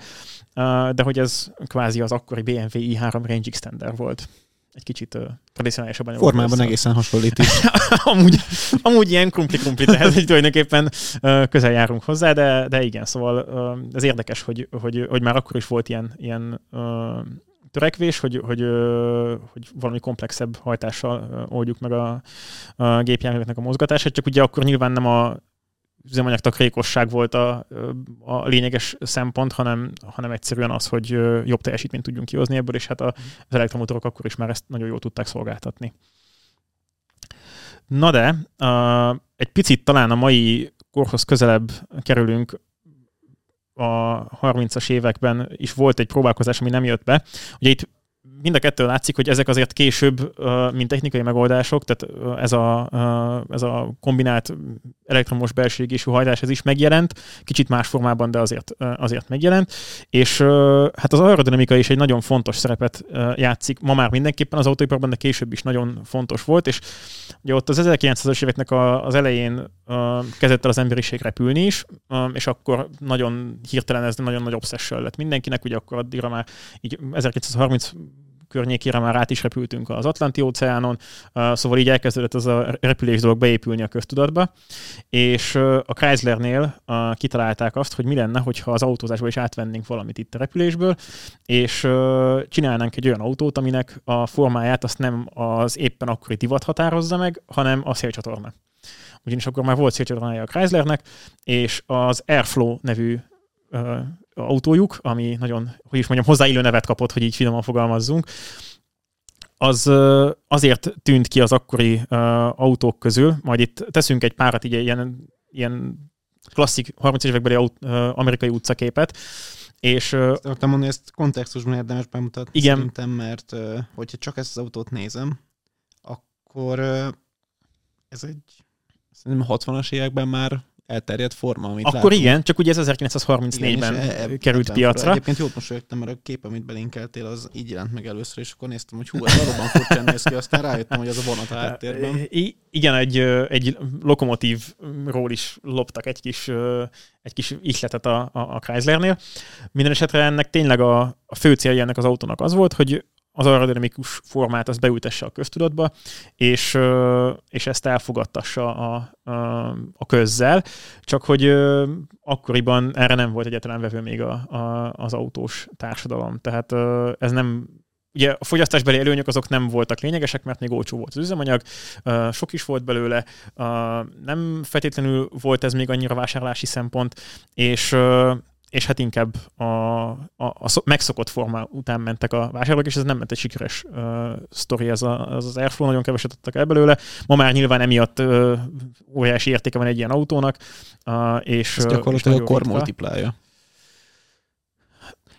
de hogy ez kvázi az akkori BMW i3 Range Extender volt egy kicsit uh, tradicionálisabban. Formában egészen hasonlít is. amúgy, amúgy ilyen krumpli-krumpli, tehát hogy tulajdonképpen uh, közel járunk hozzá, de, de igen, szóval uh, ez érdekes, hogy, hogy, hogy már akkor is volt ilyen, ilyen törekvés, hogy, hogy, hogy valami komplexebb hajtással oldjuk meg a, a gépjárműveknek a mozgatását, csak ugye akkor nyilván nem a üzemanyag takarékosság volt a, a lényeges szempont, hanem, hanem egyszerűen az, hogy jobb teljesítményt tudjunk kihozni ebből, és hát az elektromotorok akkor is már ezt nagyon jól tudták szolgáltatni. Na de, uh, egy picit talán a mai korhoz közelebb kerülünk, a 30-as években is volt egy próbálkozás, ami nem jött be. Ugye itt mind a kettő látszik, hogy ezek azért később, mint technikai megoldások, tehát ez a, ez a kombinált elektromos belső égésű hajtás, ez is megjelent, kicsit más formában, de azért, azért megjelent, és hát az aerodinamika is egy nagyon fontos szerepet játszik, ma már mindenképpen az autóiparban, de később is nagyon fontos volt, és ugye ott az 1900-as éveknek az elején kezdett el az emberiség repülni is, és akkor nagyon hirtelen ez nagyon nagy obsession lett mindenkinek, ugye akkor addigra már így 1930 környékére már át is repültünk az Atlanti óceánon, szóval így elkezdődött az a repülés dolog beépülni a köztudatba, és a Chryslernél kitalálták azt, hogy mi lenne, hogyha az autózásból is átvennénk valamit itt a repülésből, és csinálnánk egy olyan autót, aminek a formáját azt nem az éppen akkori divat határozza meg, hanem a szélcsatorna. Ugyanis akkor már volt szélcsatornája a Chryslernek, és az Airflow nevű autójuk, ami nagyon, hogy is mondjam, hozzáillő nevet kapott, hogy így finoman fogalmazzunk, az azért tűnt ki az akkori autók közül, majd itt teszünk egy párat, így ilyen, ilyen klasszik 30 évekbeli aut, amerikai utcaképet, és... Akartam mondani, ezt kontextusban érdemes bemutatni igen. szerintem, mert hogyha csak ezt az autót nézem, akkor ez egy szerintem 60-as években már elterjedt forma, amit Akkor látunk. igen, csak ugye ez 1934-ben e, e, került piacra. Egyébként jót mosolyogtam, mert a kép, amit belinkeltél, az így jelent meg először, és akkor néztem, hogy hú, ez valóban furcsán néz ki, aztán rájöttem, hogy az a vonat a háttérben. I- igen, egy, egy lokomotívról is loptak egy kis, egy kis ihletet a, a, a Chryslernél. Minden esetre ennek tényleg a, a fő célja ennek az autónak az volt, hogy az aerodinamikus formát azt beültesse a köztudatba, és, és ezt elfogadtassa a, a, a közzel, csak hogy akkoriban erre nem volt egyetlen vevő még a, a, az autós társadalom. Tehát ez nem Ugye a fogyasztásbeli előnyök azok nem voltak lényegesek, mert még olcsó volt az üzemanyag, sok is volt belőle, nem feltétlenül volt ez még annyira vásárlási szempont, és és hát inkább a, a, a megszokott forma után mentek a vásárlók, és ez nem ment egy sikeres uh, sztori, ez, a, az az Airflow, nagyon keveset adtak el belőle. Ma már nyilván emiatt uh, óriási értéke van egy ilyen autónak, uh, és... Ez gyakorlatilag a kor multiplálja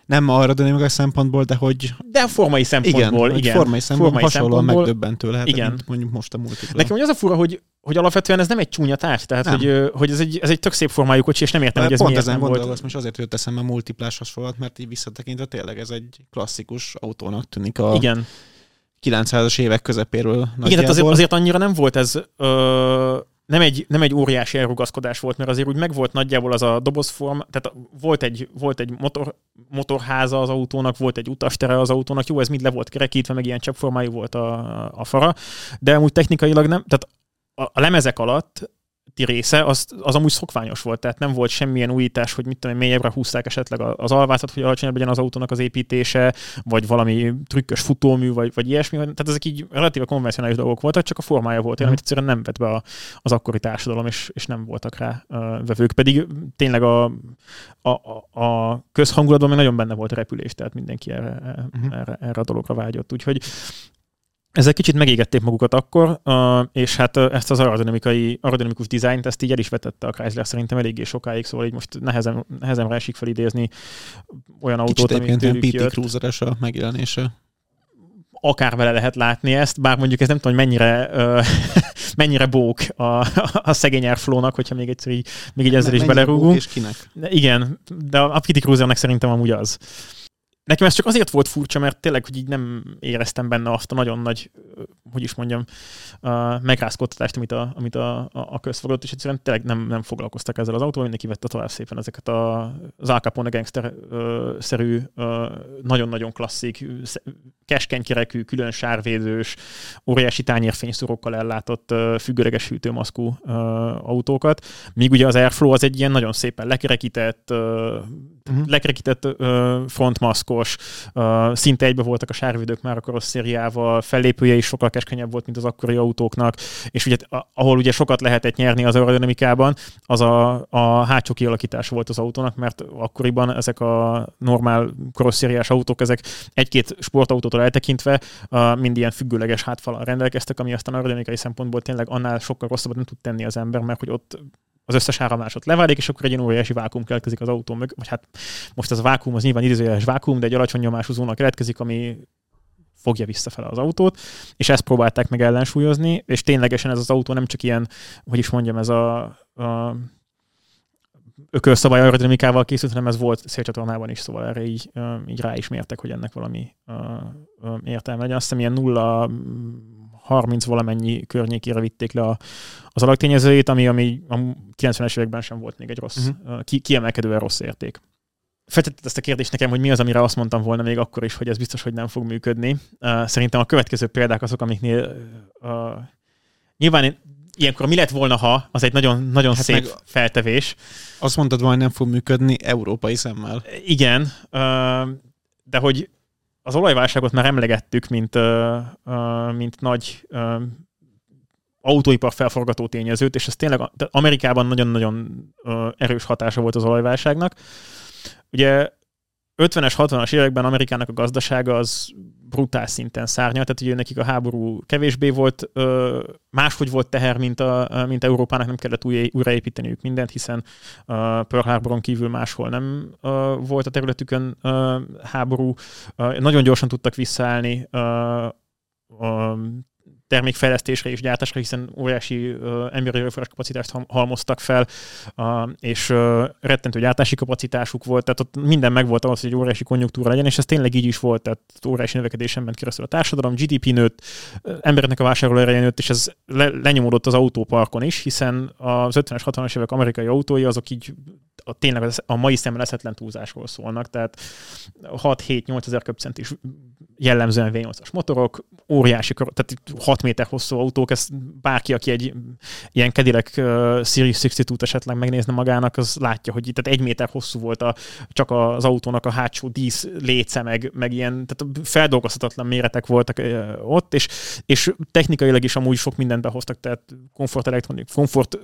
nem arra a szempontból, de hogy... De a formai szempontból, igen. igen. Formai szempontból formai hasonlóan szempontból, megdöbbentő lehet, igen. mint mondjuk most a multipla. Nekem hogy az a fura, hogy, hogy alapvetően ez nem egy csúnya tárgy, tehát nem. hogy, hogy ez, egy, ez egy tök szép formájú kocsi, és nem értem, de hogy ez pont miért ezen nem volt. most azért jött eszembe multiplás hasonlat, mert így visszatekintve tényleg ez egy klasszikus autónak tűnik a igen. 900-as évek közepéről. Igen, tehát azért, azért annyira nem volt ez ö, nem egy, nem egy óriási elrugaszkodás volt, mert azért úgy megvolt nagyjából az a dobozform, tehát volt egy, volt egy motor, motorháza az autónak, volt egy utastere az autónak, jó, ez mind le volt kerekítve, meg ilyen cseppformájú volt a, a fara, de amúgy technikailag nem, tehát a, a lemezek alatt része, az, az amúgy szokványos volt, tehát nem volt semmilyen újítás, hogy mit tudom, mélyebbre húzták esetleg az alvázat, hogy alacsonyabb legyen az autónak az építése, vagy valami trükkös futómű, vagy, vagy ilyesmi. Tehát ezek így relatíve konvencionális dolgok voltak, csak a formája volt olyan, mm. amit egyszerűen nem vett be az akkori társadalom, és, és nem voltak rá uh, vevők. Pedig tényleg a, a, a, a közhangulatban még nagyon benne volt a repülés, tehát mindenki erre, mm. erre, erre a dologra vágyott. Úgyhogy ezek kicsit megégették magukat akkor, és hát ezt az aerodinamikai, aerodinamikus dizájnt, ezt így el is vetette a Chrysler szerintem eléggé sokáig, szóval így most nehezen, nehezen esik felidézni olyan autót, ami tőlük PT Cruiseres a megjelenése akár vele lehet látni ezt, bár mondjuk ez nem tudom, hogy mennyire, mennyire bók a, a szegény Airflow-nak, hogyha még egyszer így, még így ezzel is belerúgunk. És kinek? Igen, de a Kitty Cruisernek szerintem amúgy az. Nekem ez csak azért volt furcsa, mert tényleg, hogy így nem éreztem benne azt a nagyon nagy, hogy is mondjam, uh, megrázkódtatást, amit a, amit a, a, a és egyszerűen tényleg nem, nem foglalkoztak ezzel az autóval, mindenki vette tovább szépen ezeket a, az Al Capone gangster-szerű, nagyon-nagyon klasszik, keskeny kerekű, külön sárvédős, óriási tányérfényszorokkal ellátott uh, függőleges hűtőmaszkú autókat, míg ugye az Airflow az egy ilyen nagyon szépen lekerekített, uh-huh. lekerekített frontmaszkot, alakos, uh, szinte egybe voltak a sárvidők már a karosszériával, fellépője is sokkal keskenyebb volt, mint az akkori autóknak, és ugye ahol ugye sokat lehetett nyerni az aerodinamikában, az a, a hátsó kialakítás volt az autónak, mert akkoriban ezek a normál karosszériás autók, ezek egy-két sportautótól eltekintve uh, mind ilyen függőleges hátfalal rendelkeztek, ami aztán aerodinamikai szempontból tényleg annál sokkal rosszabbat nem tud tenni az ember, mert hogy ott az összes áramlásot leválik, és akkor egy ilyen óriási vákum keletkezik az autó mögött, vagy hát most az a vákum az nyilván idézőjeles vákum, de egy alacsony nyomású zóna keletkezik, ami fogja visszafele az autót, és ezt próbálták meg ellensúlyozni, és ténylegesen ez az autó nem csak ilyen, hogy is mondjam, ez a, a ökölszabály aerodinamikával készült, hanem ez volt szélcsatornában is, szóval erre így, így rá is mértek, hogy ennek valami értelme legyen. Azt hiszem ilyen nulla 30 valamennyi környékére vitték le a, az alaktényezőjét, ami, ami a 90-es években sem volt még egy rossz, uh-huh. ki, kiemelkedően rossz érték. Feltetted ezt a kérdést nekem, hogy mi az, amire azt mondtam volna még akkor is, hogy ez biztos, hogy nem fog működni. Szerintem a következő példák azok, amiknél uh, nyilván ilyenkor mi lett volna, ha, az egy nagyon, nagyon hát szép feltevés. Azt mondtad, hogy nem fog működni európai szemmel. Igen, de hogy az olajválságot már emlegettük, mint, mint nagy uh, autóipar felforgató tényezőt, és ez tényleg Amerikában nagyon-nagyon erős hatása volt az olajválságnak. Ugye 50-es, 60-as években Amerikának a gazdasága az brutál szinten szárnyalt, tehát ugye nekik a háború kevésbé volt, máshogy volt teher, mint, a, mint Európának, nem kellett új, újraépíteniük mindent, hiszen Pearl Harboron kívül máshol nem volt a területükön háború. Nagyon gyorsan tudtak visszaállni termékfejlesztésre és gyártásra, hiszen óriási uh, emberi erőforrás kapacitást halmoztak fel, uh, és uh, rettentő gyártási kapacitásuk volt, tehát ott minden megvolt ahhoz, hogy egy óriási konjunktúra legyen, és ez tényleg így is volt, tehát óriási növekedésen ment keresztül a társadalom, GDP nőtt, embereknek a vásárlóereje nőtt, és ez le, lenyomódott az autóparkon is, hiszen az 50-es, 60-as évek amerikai autói azok így a, tényleg a mai szemmel eszetlen túlzásról szólnak, tehát 6-7-8 ezer köbcent is jellemzően V8-as motorok, óriási, tehát 6 méter hosszú autók, ezt bárki, aki egy ilyen Cadillac uh, Series 62 esetleg megnézne magának, az látja, hogy itt egy méter hosszú volt a, csak az autónak a hátsó dísz léce, meg, meg ilyen, tehát feldolgozhatatlan méretek voltak uh, ott, és, és technikailag is amúgy sok mindent behoztak, tehát komfort elektronik, komfort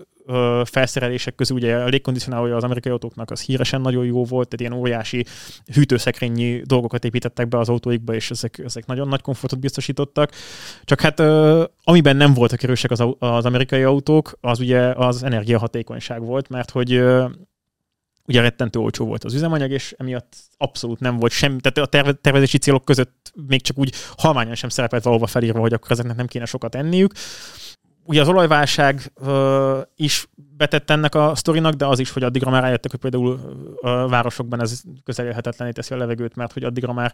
felszerelések közül ugye a légkondicionálója az amerikai autóknak az híresen nagyon jó volt, tehát ilyen óriási hűtőszekrényi dolgokat építettek be az autóikba, és ezek, ezek nagyon nagy komfortot biztosítottak. Csak hát amiben nem voltak erősek az, az amerikai autók, az ugye az energiahatékonyság volt, mert hogy ugye rettentő olcsó volt az üzemanyag, és emiatt abszolút nem volt semmi, tehát a tervezési célok között még csak úgy halványan sem szerepelt valahova felírva, hogy akkor ezeknek nem kéne sokat enniük ugye az olajválság uh, is betett ennek a sztorinak, de az is, hogy addigra már rájöttek, hogy például a városokban ez közelélhetetlené teszi a levegőt, mert hogy addigra már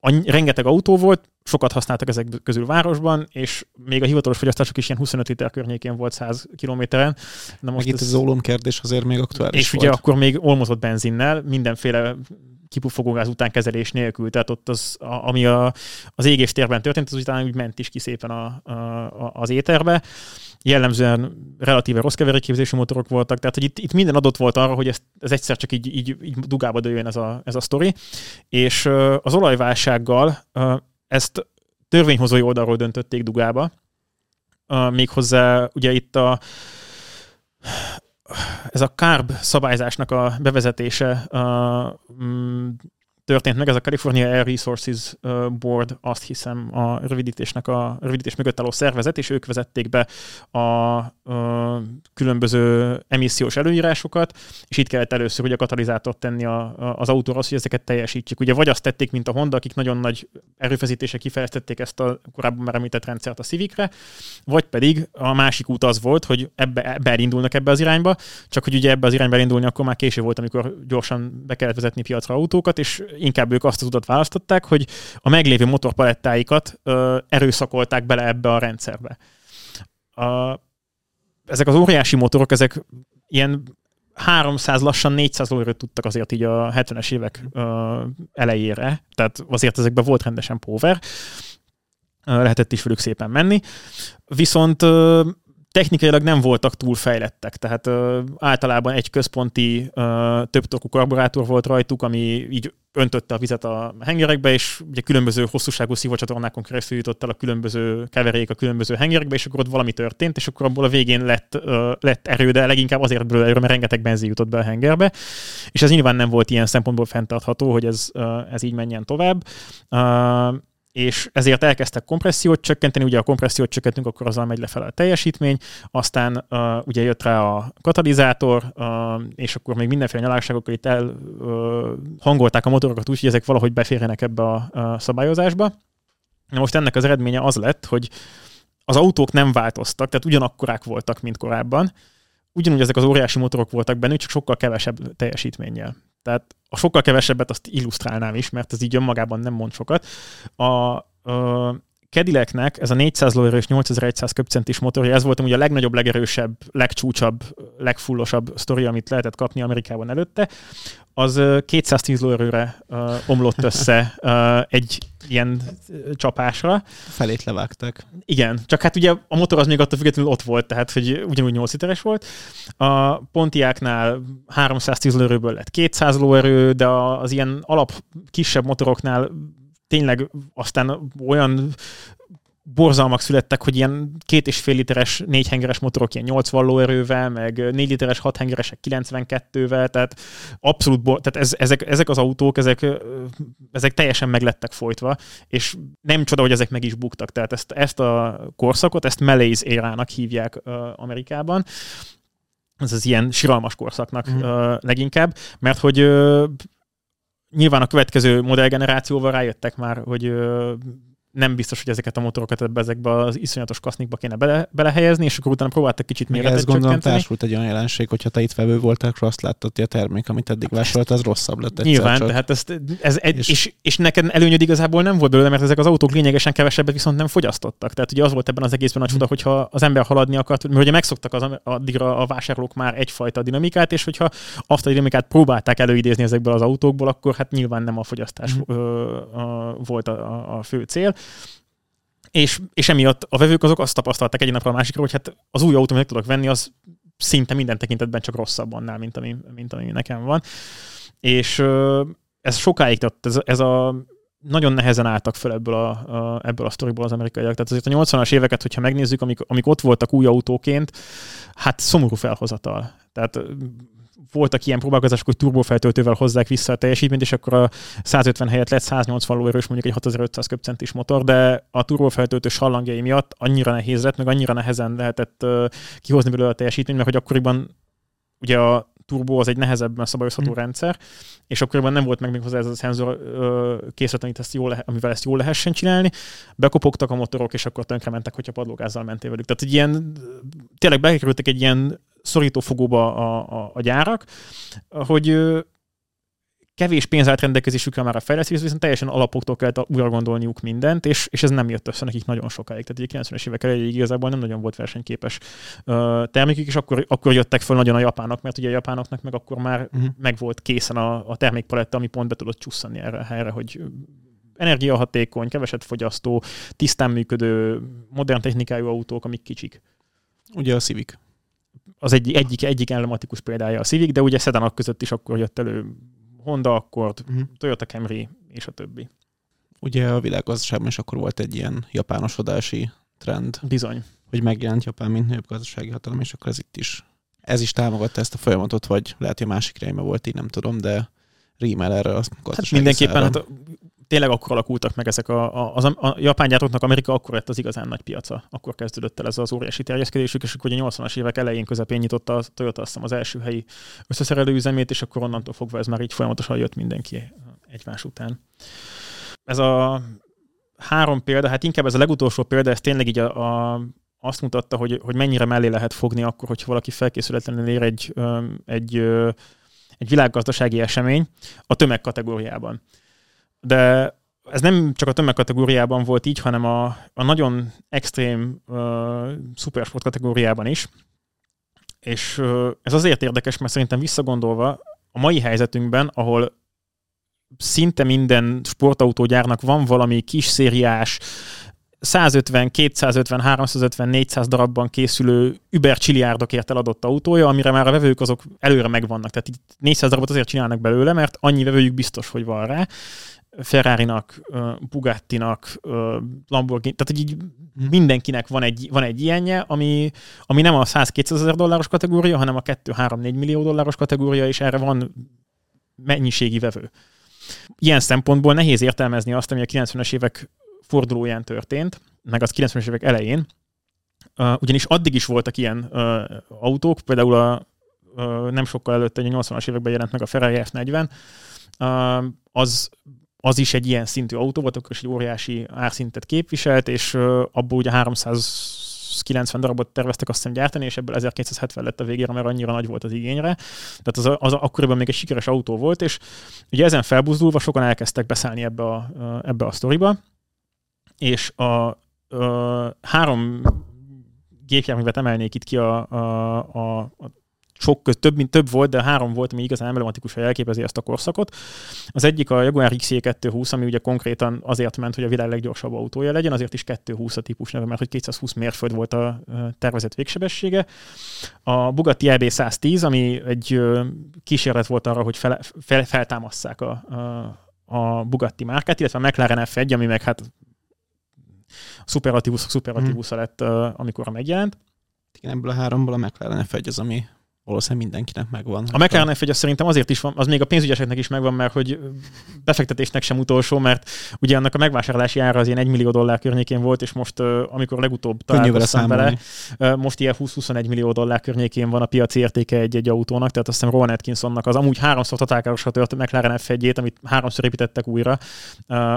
annyi, rengeteg autó volt, sokat használtak ezek közül városban, és még a hivatalos fogyasztások is ilyen 25 liter környékén volt 100 kilométeren. Na most Meg itt ez... az ólom kérdés azért még aktuális És volt. ugye akkor még olmozott benzinnel, mindenféle kipufogógáz után kezelés nélkül, tehát ott az, a, ami a, az égéstérben történt, az utána úgy ment is ki szépen a, a, az éterbe. Jellemzően relatíve rossz keverékképzésű motorok voltak, tehát hogy itt, itt minden adott volt arra, hogy ez, ez egyszer csak így, így, így dugába dőjön ez a, ez a sztori, és az olajválsággal ezt törvényhozói oldalról döntötték dugába, méghozzá ugye itt a ez a carb szabályzásnak a bevezetése uh, történt meg, ez a California Air Resources Board, azt hiszem a rövidítésnek a rövidítés mögött álló szervezet, és ők vezették be a, a különböző emissziós előírásokat, és itt kellett először ugye a katalizátort tenni a, a, az autóra, hogy ezeket teljesítjük. Ugye vagy azt tették, mint a Honda, akik nagyon nagy erőfeszítése kifejeztették ezt a korábban már említett rendszert a Civicre, vagy pedig a másik út az volt, hogy ebbe, ebbe elindulnak ebbe az irányba, csak hogy ugye ebbe az irányba elindulni akkor már késő volt, amikor gyorsan be kellett vezetni piacra autókat, és inkább ők azt az utat választották, hogy a meglévő motorpalettáikat ö, erőszakolták bele ebbe a rendszerbe. A, ezek az óriási motorok, ezek ilyen 300, lassan 400 lóerőt tudtak azért így a 70-es évek elejére, tehát azért ezekben volt rendesen power, lehetett is velük szépen menni. Viszont technikailag nem voltak túl fejlettek, tehát ö, általában egy központi ö, többtorkú karburátor volt rajtuk, ami így öntötte a vizet a hengerekbe, és ugye különböző hosszúságú szívacsatornákon keresztül jutott el a különböző keverék a különböző hengerekbe, és akkor ott valami történt, és akkor abból a végén lett, ö, lett erő, de leginkább azért belőle erő, mert rengeteg benzin jutott be a hengerbe, és ez nyilván nem volt ilyen szempontból fenntartható, hogy ez, ö, ez így menjen tovább. Ö, és ezért elkezdtek kompressziót csökkenteni, ugye a kompressziót csökkentünk, akkor azzal megy lefelé a teljesítmény, aztán uh, ugye jött rá a katalizátor, uh, és akkor még mindenféle nyaláságokkal itt el uh, a motorokat úgy, hogy ezek valahogy beférjenek ebbe a, a szabályozásba. Na most ennek az eredménye az lett, hogy az autók nem változtak, tehát ugyanakkorák voltak, mint korábban, ugyanúgy ezek az óriási motorok voltak benne, csak sokkal kevesebb teljesítménnyel. Tehát a sokkal kevesebbet azt illusztrálnám is, mert ez így önmagában nem mond sokat. A, a Cadillacnek ez a 400 lóerős 8100 köbcentis motorja, ez volt ugye a legnagyobb, legerősebb, legcsúcsabb, legfullosabb sztori, amit lehetett kapni Amerikában előtte. Az 210 lóerőre uh, omlott össze uh, egy ilyen csapásra. Felét levágták. Igen, csak hát ugye a motor az még attól függetlenül ott volt, tehát hogy ugyanúgy 8 literes volt. A Pontiáknál 310 lóerőből lett 200 lóerő, de az ilyen alap kisebb motoroknál tényleg aztán olyan borzalmak születtek, hogy ilyen két és fél literes, négy hengeres motorok ilyen 80 lóerővel, meg négy literes, hat hengeresek 92-vel, tehát abszolút, bo- tehát ez, ezek, ezek, az autók, ezek, ezek teljesen meglettek folytva, és nem csoda, hogy ezek meg is buktak, tehát ezt, ezt a korszakot, ezt Malaise érának hívják uh, Amerikában, ez az ilyen siralmas korszaknak mm. uh, leginkább, mert hogy uh, nyilván a következő modellgenerációval rájöttek már, hogy nem biztos, hogy ezeket a motorokat ebbe ezekbe az iszonyatos kasznikba kéne bele, belehelyezni, és akkor utána próbáltak kicsit méretet Ez gondolom társult egy olyan jelenség, hogyha te itt vevő voltál, akkor azt láttad, hogy a termék, amit eddig vásárolt, az rosszabb lett. Nyilván, csak. tehát ezt, ez egy, és, és, és, neked előnyöd igazából nem volt belőle, mert ezek az autók lényegesen kevesebbet viszont nem fogyasztottak. Tehát ugye az volt ebben az egészben a csoda, hogyha az ember haladni akart, mert ugye megszoktak az, addigra a vásárlók már egyfajta dinamikát, és hogyha azt a dinamikát próbálták előidézni ezekből az autókból, akkor hát nyilván nem a fogyasztás mm. ö, ö, volt a, a fő cél és, és emiatt a vevők azok azt tapasztalták egy napra a másikra, hogy hát az új autó, amit tudok venni, az szinte minden tekintetben csak rosszabb annál, mint ami, mint ami nekem van. És ez sokáig tett, ez, ez a nagyon nehezen álltak fel ebből a, a, ebből a sztoriból az amerikaiak. Tehát azért a 80-as éveket, hogyha megnézzük, amik, amik ott voltak új autóként, hát szomorú felhozatal. Tehát voltak ilyen próbálkozások, hogy turbofeltöltővel hozzák vissza a teljesítményt, és akkor a 150 helyett lett 180 lóerős mondjuk egy 6500 köbcentis motor, de a turbofeltöltős hallangjai miatt annyira nehéz lett, meg annyira nehezen lehetett uh, kihozni belőle a teljesítményt, mert hogy akkoriban ugye a turbo az egy nehezebben szabályozható mm. rendszer, és akkoriban nem volt meg még hozzá ez a szenzor készlet, amit ezt jól, amivel ezt jól lehessen csinálni. Bekopogtak a motorok, és akkor mentek, hogyha padlógázzal mentél velük. Tehát egy ilyen, tényleg bekerültek egy ilyen szorítófogóba a, a, a gyárak, hogy kevés pénz állt rendelkezésükre már a fejlesztés, viszont teljesen alapoktól kellett újra gondolniuk mindent, és, és ez nem jött össze nekik nagyon sokáig. Tehát a 90-es évek elejéig igazából nem nagyon volt versenyképes uh, termékük, és akkor, akkor jöttek fel nagyon a japánok, mert ugye a japánoknak meg akkor már uh-huh. meg volt készen a, a termékpaletta, ami pont be tudott csusszani erre a helyre, hogy energiahatékony, keveset fogyasztó, tisztán működő, modern technikájú autók, amik kicsik. Ugye a Civic az egy, egyik, egyik emblematikus példája a Civic, de ugye szedanak között is akkor jött elő Honda Accord, uh-huh. Toyota Camry és a többi. Ugye a világgazdaságban is akkor volt egy ilyen japánosodási trend. Bizony. Hogy megjelent Japán, mint nagyobb gazdasági hatalom, és akkor ez itt is. Ez is támogatta ezt a folyamatot, vagy lehet, hogy a másik irányba volt, így nem tudom, de rímel erre a Hát mindenképpen, hát tényleg akkor alakultak meg ezek a, a, a, a japán gyártóknak Amerika akkor lett az igazán nagy piaca. Akkor kezdődött el ez az óriási terjeszkedésük, és akkor ugye 80-as évek elején közepén nyitotta a Toyota azt az első helyi összeszerelő üzemét, és akkor onnantól fogva ez már így folyamatosan jött mindenki egymás után. Ez a három példa, hát inkább ez a legutolsó példa, ez tényleg így a, a azt mutatta, hogy, hogy mennyire mellé lehet fogni akkor, hogyha valaki felkészületlenül ér egy, egy, egy világgazdasági esemény a tömeg kategóriában. De ez nem csak a tömeg kategóriában volt így, hanem a, a nagyon extrém uh, szupersport kategóriában is. És uh, ez azért érdekes, mert szerintem visszagondolva a mai helyzetünkben, ahol szinte minden sportautógyárnak van valami kis szériás, 150, 250, 350, 400 darabban készülő über csiliárdokért eladott autója, amire már a vevők azok előre megvannak. Tehát így 400 darabot azért csinálnak belőle, mert annyi vevőjük biztos, hogy van rá. Ferrari-nak, Bugatti-nak, Lamborghini, tehát hogy így mhm. mindenkinek van egy, van egy ilyenje, ami, ami nem a 100-200 ezer dolláros kategória, hanem a 2-3-4 millió dolláros kategória, és erre van mennyiségi vevő. Ilyen szempontból nehéz értelmezni azt, ami a 90-es évek fordulóján történt, meg az 90-es évek elején, ugyanis addig is voltak ilyen autók, például a, nem sokkal előtte, egy 80-as években jelent meg a Ferrari F40, uh, az az is egy ilyen szintű autó volt, akkor is egy óriási árszintet képviselt, és abból ugye 390 darabot terveztek azt hiszem gyártani, és ebből 1270 lett a végére, mert annyira nagy volt az igényre. Tehát az, az akkoriban még egy sikeres autó volt, és ugye ezen felbuzdulva sokan elkezdtek beszállni ebbe a, ebbe a sztoriba, és a, a három gépjárművet emelnék itt ki a, a, a, a sok köz, több, mint több volt, de három volt, ami igazán emblematikus, hogy elképezi ezt a korszakot. Az egyik a Jaguar XJ220, ami ugye konkrétan azért ment, hogy a világ leggyorsabb autója legyen, azért is 220 a típus neve, mert hogy 220 mérföld volt a tervezett végsebessége. A Bugatti RB 110, ami egy kísérlet volt arra, hogy fel, fel, feltámasszák a, a, a Bugatti márkát, illetve a McLaren F1, ami meg hát Superlativus Superlativus hmm. lett, amikor megjelent. Igen, ebből a háromból a McLaren F1 az, ami valószínűleg mindenkinek megvan. A McLaren f szerintem azért is van, az még a pénzügyeseknek is megvan, mert hogy befektetésnek sem utolsó, mert ugye annak a megvásárlási ára az ilyen 1 millió dollár környékén volt, és most amikor legutóbb találkoztam vele, most ilyen 20-21 millió dollár környékén van a piaci értéke egy-egy autónak, tehát azt hiszem Rowan Atkinsonnak az amúgy háromszor tatálkárosra tört McLaren f amit háromszor építettek újra,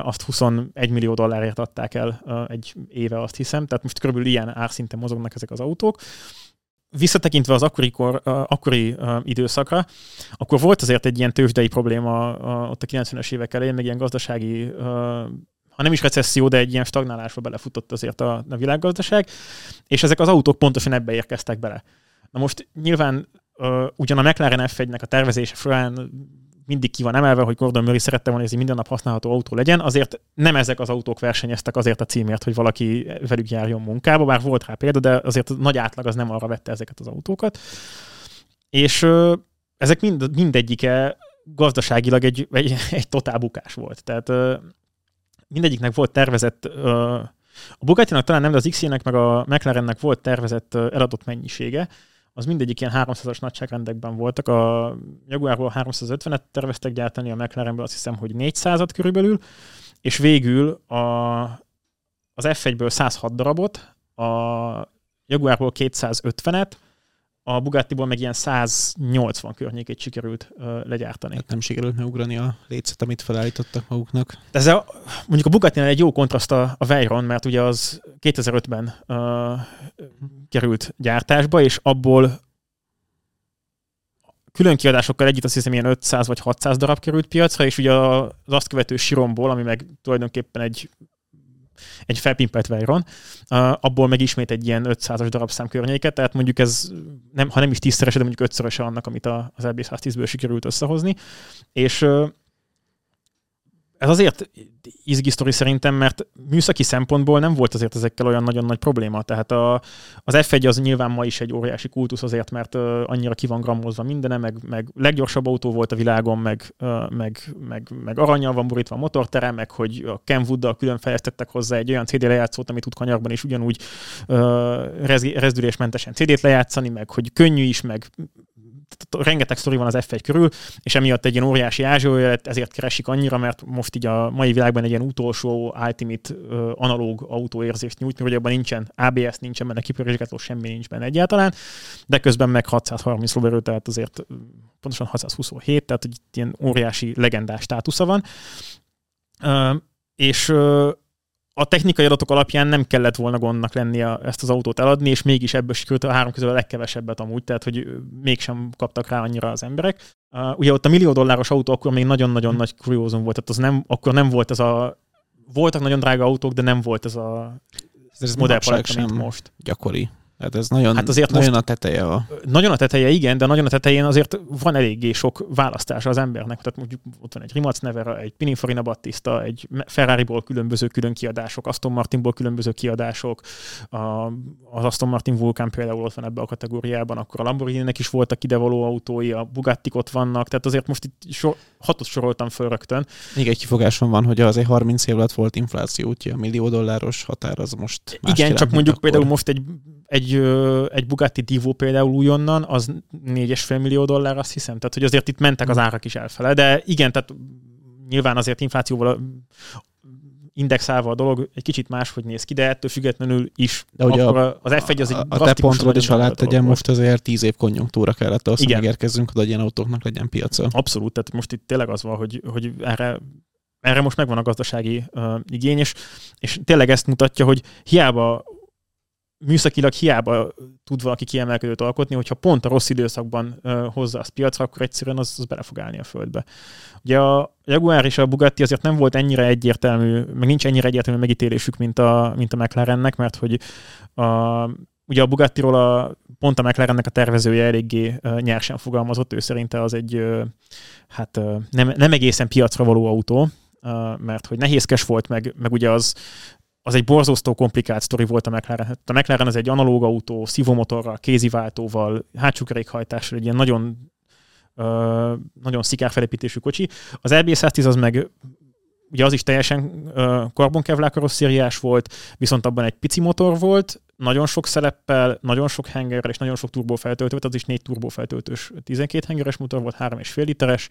azt 21 millió dollárért adták el egy éve, azt hiszem, tehát most körülbelül ilyen árszinten mozognak ezek az autók visszatekintve az akkori, kor, akkori időszakra, akkor volt azért egy ilyen tőzsdei probléma ott a 90-es évek elején, meg ilyen gazdasági, ha nem is recesszió, de egy ilyen stagnálásba belefutott azért a, a világgazdaság, és ezek az autók pontosan ebbe érkeztek bele. Na most nyilván uh, ugyan a McLaren F1-nek a tervezése során mindig ki van emelve, hogy Gordon Murray szerette volna, hogy ez minden nap használható autó legyen, azért nem ezek az autók versenyeztek azért a címért, hogy valaki velük járjon munkába, bár volt rá példa, de azért nagy átlag az nem arra vette ezeket az autókat. És ö, ezek mind, mindegyike gazdaságilag egy, egy, egy totál bukás volt. Tehát ö, mindegyiknek volt tervezett ö, a Bugatti-nak talán nem, de az XC-nek meg a McLarennek volt tervezett eladott mennyisége, az mindegyik ilyen 300-as nagyságrendekben voltak. A Jaguarból 350-et terveztek gyártani, a McLarenből azt hiszem, hogy 400-at körülbelül, és végül a, az F1-ből 106 darabot, a Jaguarból 250-et, a Bugattiból meg ilyen 180 környékét sikerült uh, legyártani. Hát nem sikerült megugrani a lécet, amit felállítottak maguknak. Ez a, mondjuk a Bugatti egy jó kontraszt a, a Veyron, mert ugye az 2005-ben uh, került gyártásba, és abból külön kiadásokkal együtt azt hiszem ilyen 500 vagy 600 darab került piacra, és ugye az azt követő siromból, ami meg tulajdonképpen egy egy felpimpelt Veyron, abból meg ismét egy ilyen 500-as darabszám környéket, tehát mondjuk ez, nem, ha nem is tízszerese, de mondjuk ötszöröse annak, amit az RB110-ből sikerült összehozni, és ez azért izgi sztori szerintem, mert műszaki szempontból nem volt azért ezekkel olyan nagyon nagy probléma. Tehát a, az F1 az nyilván ma is egy óriási kultusz azért, mert uh, annyira ki van grammozva mindene, meg, meg leggyorsabb autó volt a világon, meg, uh, meg, meg, meg aranyal van borítva a motortere, meg hogy a Kenwood-dal külön fejlesztettek hozzá egy olyan CD lejátszót, amit tud kanyarban is ugyanúgy uh, rezdülésmentesen CD-t lejátszani, meg hogy könnyű is, meg rengeteg sztori van az F1 körül, és emiatt egy ilyen óriási ázsiójelet, ezért keresik annyira, mert most így a mai világban egy ilyen utolsó Ultimate analóg autóérzést nyújt, hogy abban nincsen ABS, nincsen benne kipörgésgátó, semmi nincs benne egyáltalán, de közben meg 630 lóerő, tehát azért pontosan 627, tehát egy ilyen óriási legendás státusza van. És a technikai adatok alapján nem kellett volna gondnak lennie ezt az autót eladni, és mégis ebből sikerült a három közül a legkevesebbet amúgy, tehát hogy mégsem kaptak rá annyira az emberek. Uh, ugye ott a millió dolláros autó akkor még nagyon-nagyon nagy kuriózum volt, tehát az nem, akkor nem volt ez a voltak nagyon drága autók, de nem volt ez a ez modellpaletta, mint most. Gyakori. Hát ez nagyon, hát azért nagyon most, a teteje. A... Nagyon a teteje, igen, de nagyon a tetején azért van eléggé sok választása az embernek. Tehát mondjuk ott van egy Rimac Nevera, egy Pininfarina Battista, egy Ferrari-ból különböző külön kiadások, Aston Martinból különböző kiadások, a, az Aston Martin Vulcan például ott van ebbe a kategóriában, akkor a Lamborghini-nek is voltak idevaló autói, a bugatti ott vannak, tehát azért most itt sor, hatot soroltam föl rögtön. Még egy kifogásom van, hogy az egy 30 év alatt volt infláció, úgyhogy a millió dolláros határ az most Igen, csak mondjuk akkor. például most egy, egy, egy Bugatti Divo például újonnan, az 4,5 millió dollár, azt hiszem. Tehát, hogy azért itt mentek az hm. árak is elfele, de igen, tehát nyilván azért inflációval indexálva a dolog egy kicsit máshogy néz ki, de ettől függetlenül is de ugye a, az F1 az egy A te pontról is alá tegyen, most azért 10 év konjunktúra kellett ahhoz, hogy megérkezzünk, hogy ilyen autóknak legyen piaca. Abszolút, tehát most itt tényleg az van, hogy, hogy erre erre most megvan a gazdasági uh, igény, és, és tényleg ezt mutatja, hogy hiába műszakilag hiába tud valaki kiemelkedőt alkotni, hogyha pont a rossz időszakban hozza azt piacra, akkor egyszerűen az, az bele fog állni a földbe. Ugye a Jaguar és a Bugatti azért nem volt ennyire egyértelmű, meg nincs ennyire egyértelmű megítélésük, mint a, mint a McLarennek, mert hogy a, ugye a Bugattiról a, pont a McLarennek a tervezője eléggé nyersen fogalmazott, ő szerinte az egy hát nem, nem egészen piacra való autó, mert hogy nehézkes volt, meg, meg ugye az az egy borzasztó komplikált sztori volt a McLaren. A McLaren az egy analóg autó, szívómotorral, kéziváltóval, hátsó kerékhajtással, egy ilyen nagyon uh, nagyon szikár felépítésű kocsi. Az RB110 az meg ugye az is teljesen karbonkevlár karosszériás volt, viszont abban egy pici motor volt, nagyon sok szeleppel, nagyon sok hengerrel és nagyon sok turbófeltöltő, az is négy turbófeltöltős 12 hengeres motor volt, 3,5 literes,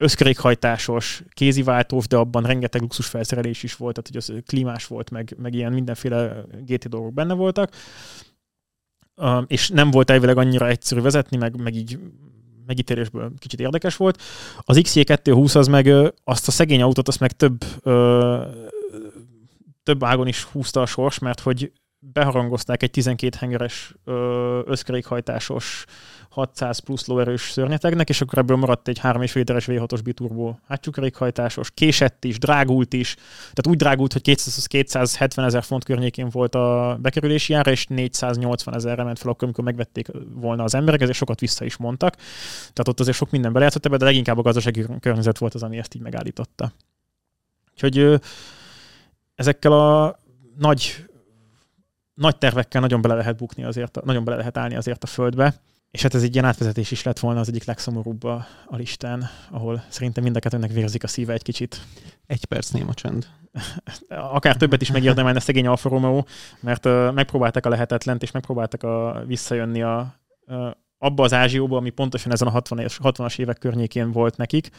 összkerékhajtásos, kéziváltós, de abban rengeteg luxus felszerelés is volt, tehát hogy az klímás volt, meg, meg ilyen mindenféle GT dolgok benne voltak. És nem volt elvileg annyira egyszerű vezetni, meg, meg így megítélésből kicsit érdekes volt. Az XJ220 az meg azt a szegény autót, azt meg több, ö, több ágon is húzta a sors, mert hogy beharangozták egy 12 hengeres összkerékhajtásos 600 plusz lóerős szörnyetegnek, és akkor ebből maradt egy 3,5 literes V6-os biturbo hátsókerékhajtásos, késett is, drágult is, tehát úgy drágult, hogy 200, 270 ezer font környékén volt a bekerülési ára, és 480 ezerre ment fel akkor, amikor megvették volna az emberek, ezért sokat vissza is mondtak. Tehát ott azért sok minden belejátszott ebbe, de leginkább a gazdasági környezet volt az, ami ezt így megállította. Úgyhogy ezekkel a nagy nagy tervekkel nagyon bele lehet bukni azért, nagyon bele lehet állni azért a földbe. És hát ez egy ilyen átvezetés is lett volna az egyik legszomorúbb a, a listán, ahol szerintem mind a kettőnek vérzik a szíve egy kicsit. Egy perc néma csend. Akár többet is megérdemelne szegény Alfa Romeo, mert uh, megpróbáltak a lehetetlent, és megpróbáltak a, visszajönni a, uh, abba az Ázsióba, ami pontosan ezen a 60-as, 60 évek környékén volt nekik.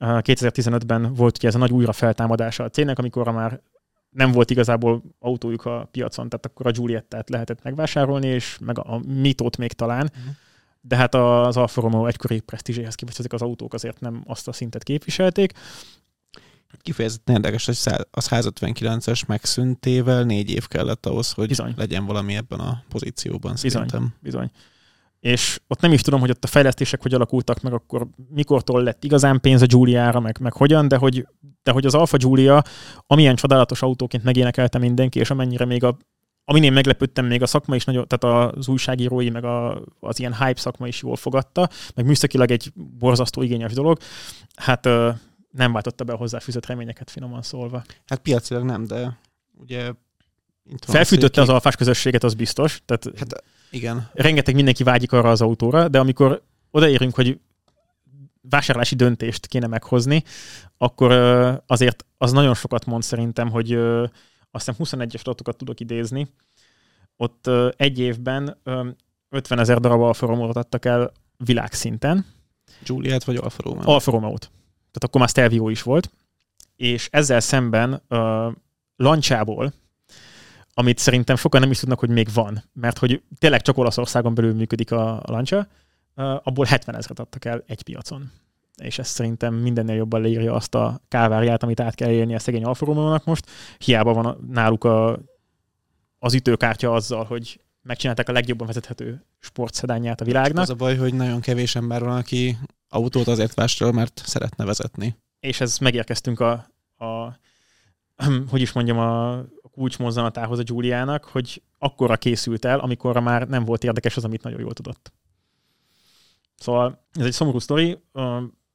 Uh, 2015-ben volt ugye ez a nagy újrafeltámadása a cégnek, amikor már nem volt igazából autójuk a piacon, tehát akkor a Giuliettát lehetett megvásárolni, és meg a Mitót még talán. Uh-huh. De hát az Alfa Romeo egykori presztízséhez képest ezek az autók azért nem azt a szintet képviselték. Kifejezetten érdekes, hogy az 159-es megszüntével négy év kellett ahhoz, hogy bizony. legyen valami ebben a pozícióban bizony, szerintem. Bizony és ott nem is tudom, hogy ott a fejlesztések hogy alakultak meg, akkor mikortól lett igazán pénz a Giuliára, meg, meg hogyan, de hogy, de hogy az Alfa Giulia, amilyen csodálatos autóként megénekelte mindenki, és amennyire még a amin én meglepődtem, még a szakma is nagyon, tehát az újságírói, meg a, az ilyen hype szakma is jól fogadta, meg műszakilag egy borzasztó igényes dolog, hát nem váltotta be a hozzáfűzött reményeket, finoman szólva. Hát piacilag nem, de ugye Felfűtötte az alfás közösséget, az biztos. Tehát hát, igen. Rengeteg mindenki vágyik arra az autóra, de amikor odaérünk, hogy vásárlási döntést kéne meghozni, akkor azért az nagyon sokat mond szerintem, hogy azt hiszem 21-es adatokat tudok idézni. Ott egy évben 50 ezer darab Alfa Romeo adtak el világszinten. Giuliát vagy Alfa Romeo? Alfa Romeo-t. Tehát akkor már Stelvio is volt. És ezzel szemben uh, Lancsából, amit szerintem sokan nem is tudnak, hogy még van, mert hogy tényleg csak Olaszországon belül működik a Lancia, uh, abból 70 ezeret adtak el egy piacon. És ez szerintem mindennél jobban leírja azt a káváriát, amit át kell élni a szegény Alfa most. Hiába van náluk a, az ütőkártya azzal, hogy megcsinálták a legjobban vezethető sportszedányát a világnak. Az a baj, hogy nagyon kevés ember van, aki autót azért vásárol, mert szeretne vezetni. És ez megérkeztünk a, a hogy is mondjam, a kulcsmozzanatához a Giuliának, hogy akkora készült el, amikor már nem volt érdekes az, amit nagyon jól tudott. Szóval ez egy szomorú sztori.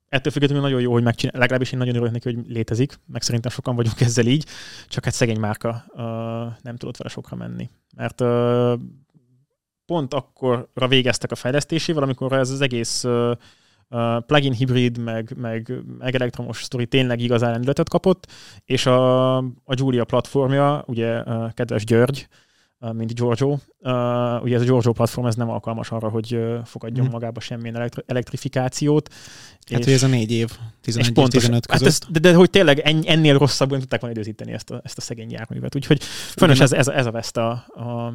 Ettől függetlenül nagyon jó, hogy megcsinál, legalábbis én nagyon örülök neki, hogy létezik, meg szerintem sokan vagyunk ezzel így, csak hát szegény márka nem tudott vele sokra menni. Mert pont akkorra végeztek a fejlesztésével, amikor ez az egész plugin hibrid, meg, meg, meg elektromos sztori tényleg igazán lendületet kapott, és a, a Julia platformja, ugye kedves György, mint Giorgio. Uh, ugye ez a Giorgio platform ez nem alkalmas arra, hogy fogadjon mm. magába semmilyen elektri- elektrifikációt. Hát, és, hogy ez a négy év, 11 és pontos, 15 között. Hát ez, de, de, hogy tényleg ennél rosszabbul tudták volna időzíteni ezt a, ezt a szegény járművet. Úgyhogy fönös ez, ez, ez a veszt a, a,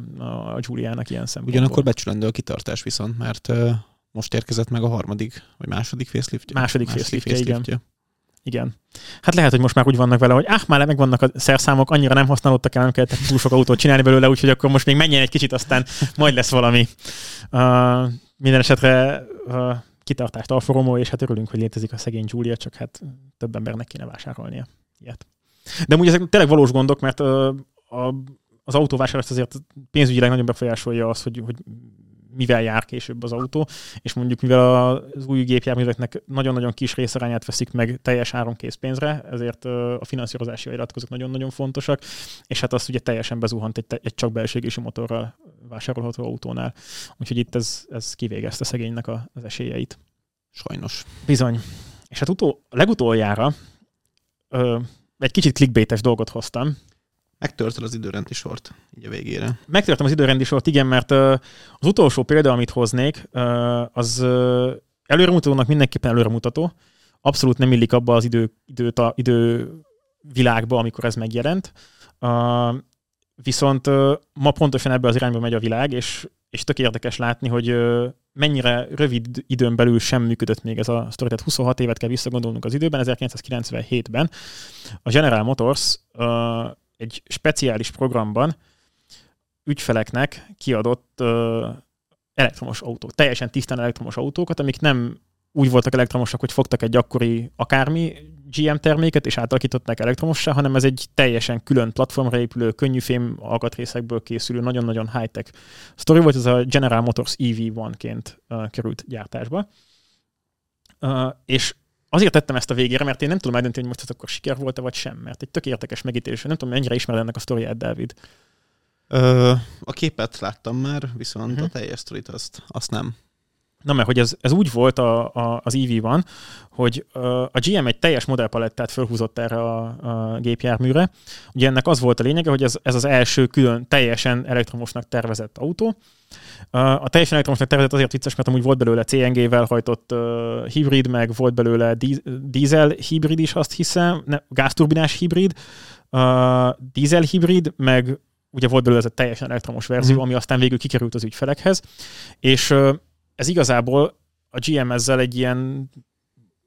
a Giuliának ilyen szempontból. Ugyanakkor becsülendő a kitartás viszont, mert uh, most érkezett meg a harmadik, vagy második faceliftje. Második, második faceliftje, igen. Igen. Hát lehet, hogy most már úgy vannak vele, hogy ah, már megvannak a szerszámok, annyira nem használódtak el, nem kellett túl sok autót csinálni belőle, úgyhogy akkor most még menjen egy kicsit, aztán majd lesz valami. Uh, minden esetre uh, kitartást Alfa Romeo, és hát örülünk, hogy létezik a szegény Giulia, csak hát több embernek kéne vásárolnia ilyet. De ugye ezek tényleg valós gondok, mert uh, a, az autóvásárlást azért pénzügyileg nagyon befolyásolja az, hogy, hogy mivel jár később az autó, és mondjuk mivel az új gépjárműveknek nagyon-nagyon kis részarányát veszik meg teljes áron készpénzre, ezért a finanszírozási iratkozók nagyon-nagyon fontosak, és hát azt ugye teljesen bezuhant egy, egy csak belségési motorral vásárolható autónál. Úgyhogy itt ez, ez kivégezte szegénynek az esélyeit. Sajnos. Bizony. És hát utó, legutoljára ö, egy kicsit clickbaites dolgot hoztam, Megtörted az időrendi sort így a végére. Megtörtem az időrendi sort, igen, mert az utolsó példa, amit hoznék, az előremutatónak mindenképpen előremutató. Abszolút nem illik abba az idő, időt a, idő világba, amikor ez megjelent. Viszont ma pontosan ebbe az irányba megy a világ, és, és tök érdekes látni, hogy mennyire rövid időn belül sem működött még ez a sztori. Tehát 26 évet kell visszagondolnunk az időben, 1997-ben a General Motors egy speciális programban ügyfeleknek kiadott ö, elektromos autók, teljesen tisztán elektromos autókat, amik nem úgy voltak elektromosak, hogy fogtak egy akkori akármi GM terméket, és átalakították elektromossá, hanem ez egy teljesen külön platformra épülő, könnyű fém alkatrészekből készülő, nagyon-nagyon high-tech sztori volt, ez a General Motors EV1-ként uh, került gyártásba. Uh, és Azért tettem ezt a végére, mert én nem tudom eldönteni, hogy most ez akkor siker volt-e vagy sem, mert egy tök értekes megítélés. Nem tudom, mennyire ismered ennek a sztoriát, Dávid. Ö, a képet láttam már, viszont uh-huh. a teljes sztorit azt, azt nem. Na mert hogy ez, ez úgy volt a, a, az EV-ban, hogy a GM egy teljes modellpalettát felhúzott erre a, a gépjárműre. Ugye ennek az volt a lényege, hogy ez, ez az első külön teljesen elektromosnak tervezett autó. A teljesen elektromosnak tervezett azért vicces, mert amúgy volt belőle CNG-vel hajtott uh, hibrid, meg volt belőle dízel hibrid is, azt hiszem, ne, gázturbinás hibrid, uh, dízel hibrid, meg ugye volt belőle ez a teljesen elektromos verzió, mm. ami aztán végül kikerült az ügyfelekhez, és uh, ez igazából a GM ezzel egy ilyen,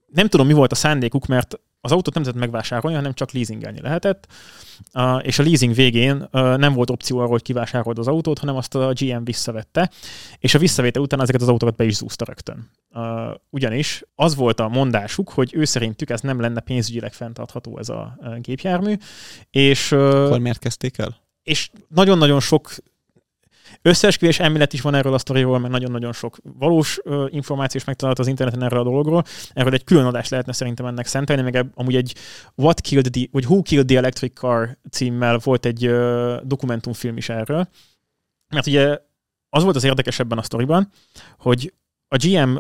nem tudom mi volt a szándékuk, mert az autót nem lehetett megvásárolni, hanem csak leasingelni lehetett, és a leasing végén nem volt opció arra, hogy kivásárold az autót, hanem azt a GM visszavette, és a visszavétel után ezeket az autókat be is zúzta rögtön. Ugyanis az volt a mondásuk, hogy ő szerintük ez nem lenne pénzügyileg fenntartható ez a gépjármű, és... Akkor miért kezdték el? És nagyon-nagyon sok Összeesküvés elmélet is van erről a sztoriról, mert nagyon-nagyon sok valós uh, információ is megtalálható az interneten erről a dologról. Erről egy külön adást lehetne szerintem ennek szentelni, meg amúgy egy What Killed the, vagy Who Killed the Electric Car címmel volt egy dokumentumfilm is erről. Mert ugye az volt az érdekesebben a sztoriban, hogy a GM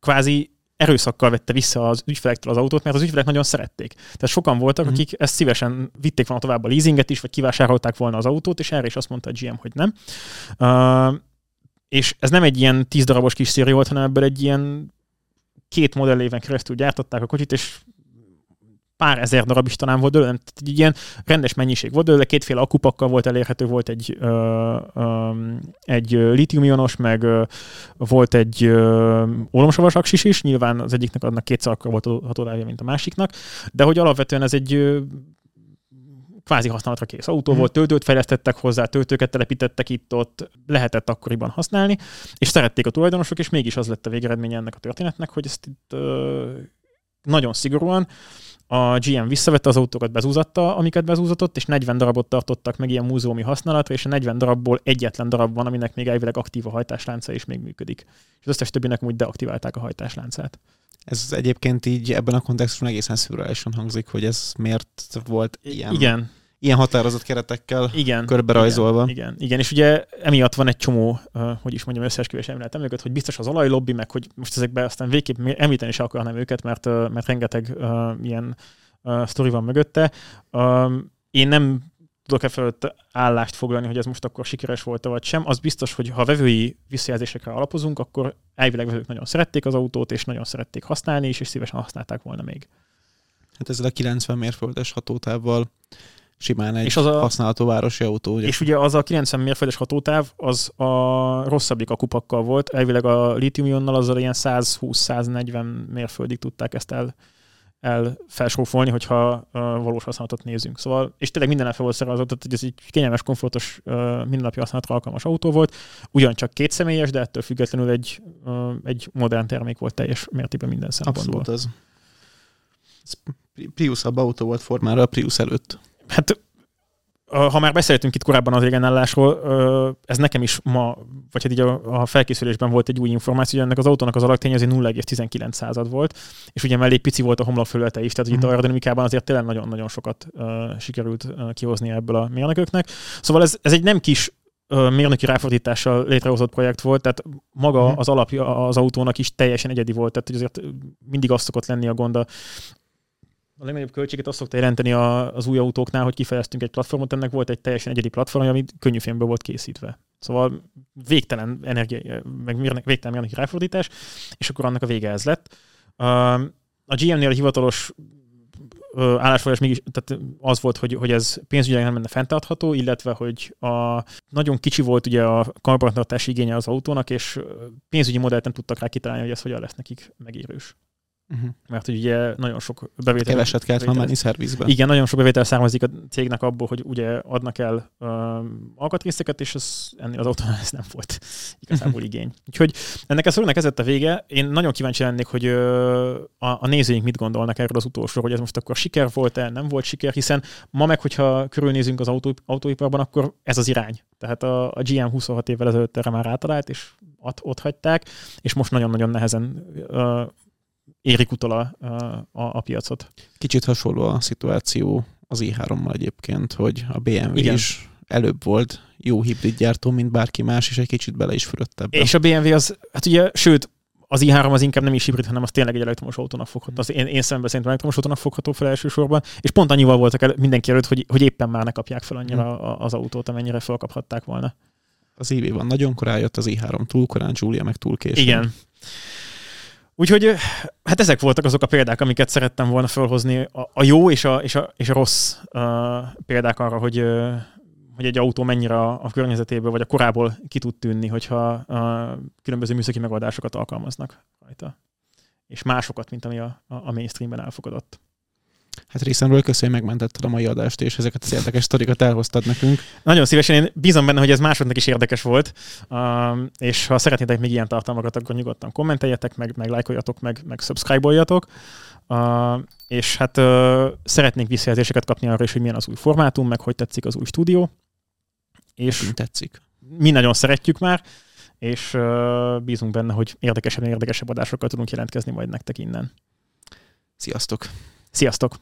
kvázi erőszakkal vette vissza az ügyfelektől az autót, mert az ügyfelek nagyon szerették. Tehát sokan voltak, mm. akik ezt szívesen vitték volna tovább a leasinget is, vagy kivásárolták volna az autót, és erre is azt mondta a GM, hogy nem. Uh, és ez nem egy ilyen tíz darabos kis széria volt, hanem ebből egy ilyen két modelléven keresztül gyártották a kocsit, és pár ezer darab is talán volt belőle, egy ilyen rendes mennyiség volt belőle, kétféle akupakkal volt elérhető, volt egy, ö, ö, egy litiumionos, meg ö, volt egy ólomsavas aksis is, nyilván az egyiknek adnak kétszer akkor volt hatótávja, mint a másiknak, de hogy alapvetően ez egy ö, kvázi használatra kész autó hmm. volt, töltőt fejlesztettek hozzá, töltőket telepítettek itt-ott, lehetett akkoriban használni, és szerették a tulajdonosok, és mégis az lett a végeredménye ennek a történetnek, hogy ezt itt ö, nagyon szigorúan a GM visszavette az autókat, bezúzatta, amiket bezúzatott, és 40 darabot tartottak meg ilyen múzeumi használatra, és a 40 darabból egyetlen darab van, aminek még elvileg aktív a hajtáslánca, és még működik. És az összes többinek úgy deaktiválták a hajtásláncát. Ez egyébként így ebben a kontextusban egészen szürreálisan hangzik, hogy ez miért volt ilyen. Igen, ilyen határozott keretekkel igen, körbe rajzolva. Igen, igen, igen, és ugye emiatt van egy csomó, uh, hogy is mondjam, összeesküvés emléletem őket, hogy biztos az olajlobbi, meg hogy most ezekben aztán végképp említeni is akarnám őket, mert, uh, mert rengeteg uh, ilyen uh, sztori van mögötte. Uh, én nem tudok e fölött állást foglalni, hogy ez most akkor sikeres volt vagy sem. Az biztos, hogy ha vevői visszajelzésekre alapozunk, akkor elvileg vevők nagyon szerették az autót, és nagyon szerették használni is, és szívesen használták volna még. Hát ezzel a 90 mérföldes hatótávval simán egy és az a, használható városi autó. Ugye? És ugye az a 90 mérföldes hatótáv, az a rosszabbik akupakkal volt. Elvileg a litiumionnal azzal ilyen 120-140 mérföldig tudták ezt el, el felsófolni, hogyha uh, valós használatot nézünk. Szóval, és tényleg minden fel volt szervezett, tehát hogy ez egy kényelmes, komfortos, uh, mindennapi használatra alkalmas autó volt. Ugyancsak két személyes, de ettől függetlenül egy, uh, egy modern termék volt teljes mértékben minden szempontból. Abszolút az. Ez Priusabb autó volt formára a Prius előtt hát ha már beszéltünk itt korábban az égenállásról, ez nekem is ma, vagy hát így a, a felkészülésben volt egy új információ, hogy ennek az autónak az alaktény az 0,19 század volt, és ugye mellé pici volt a homlok felülete is, tehát mm. itt a mhm. aerodinamikában azért tényleg nagyon-nagyon sokat uh, sikerült uh, kihozni ebből a mérnököknek. Szóval ez, ez egy nem kis uh, mérnöki ráfordítással létrehozott projekt volt, tehát maga mm. az alapja az autónak is teljesen egyedi volt, tehát hogy azért mindig az szokott lenni a gond a, a legnagyobb költséget azt szokta jelenteni a, az új autóknál, hogy kifejeztünk egy platformot, ennek volt egy teljesen egyedi platform, ami könnyű filmből volt készítve. Szóval végtelen energia, meg végtelen mérnöki ráfordítás, és akkor annak a vége ez lett. A GM-nél a hivatalos állásfoglalás mégis tehát az volt, hogy, hogy ez pénzügyileg nem lenne fenntartható, illetve hogy a, nagyon kicsi volt ugye a karbantartási igénye az autónak, és pénzügyi modellt nem tudtak rá kitalálni, hogy ez hogyan lesz nekik megérős. Uh-huh. Mert ugye nagyon sok bevétel... Keveset kellett már menni szervizbe. Igen, nagyon sok bevétel származik a cégnek abból, hogy ugye adnak el uh, alkatrészeket, és az, ennél az autónál ez nem volt igazából igény. Úgyhogy ennek a szónak ez a vége. Én nagyon kíváncsi lennék, hogy uh, a, a nézőink mit gondolnak erről az utolsó, hogy ez most akkor siker volt-e, nem volt siker, hiszen ma meg, hogyha körülnézünk az autó, autóiparban, akkor ez az irány. Tehát a, a GM 26 évvel ezelőtt erre már átalált, és ott, ott hagyták, és most nagyon-nagyon nehezen uh, érik utol a, a, a piacot. Kicsit hasonló a szituáció az i3-mal egyébként, hogy a BMW Igen. is előbb volt jó hibrid gyártó, mint bárki más, és egy kicsit bele is fürödt ebbe. És a BMW az, hát ugye, sőt, az i3 az inkább nem is hibrid, hanem az tényleg egy elektromos autónak fogható. Az én, én szemben szerintem elektromos autónak fogható fel elsősorban, és pont annyival voltak el, mindenki előtt, hogy, hogy éppen már ne kapják fel annyira hmm. az autót, amennyire felkaphatták volna. Az év van nagyon korán jött, az i3 túl korán, Julia meg túl későn. Igen. Úgyhogy hát ezek voltak azok a példák, amiket szerettem volna felhozni, a, a jó és a, és a, és a rossz uh, példák arra, hogy, uh, hogy egy autó mennyire a, a környezetéből vagy a korából ki tud tűnni, hogyha uh, különböző műszaki megoldásokat alkalmaznak rajta. És másokat, mint ami a, a, a mainstreamben elfogadott. Hát részemről köszönöm, hogy megmentetted a mai adást, és ezeket az érdekes sztorikat elhoztad nekünk. Nagyon szívesen, én bízom benne, hogy ez másodnak is érdekes volt, és ha szeretnétek még ilyen tartalmakat, akkor nyugodtan kommenteljetek, meg, meg lájkoljatok, meg, meg subscribe-oljatok. Uh, és hát uh, szeretnénk visszajelzéseket kapni arra is, hogy milyen az új formátum, meg hogy tetszik az új stúdió. És Mi tetszik. Mi nagyon szeretjük már, és uh, bízunk benne, hogy érdekesebb, érdekesebb adásokkal tudunk jelentkezni majd nektek innen. Sziasztok! Sziasztok!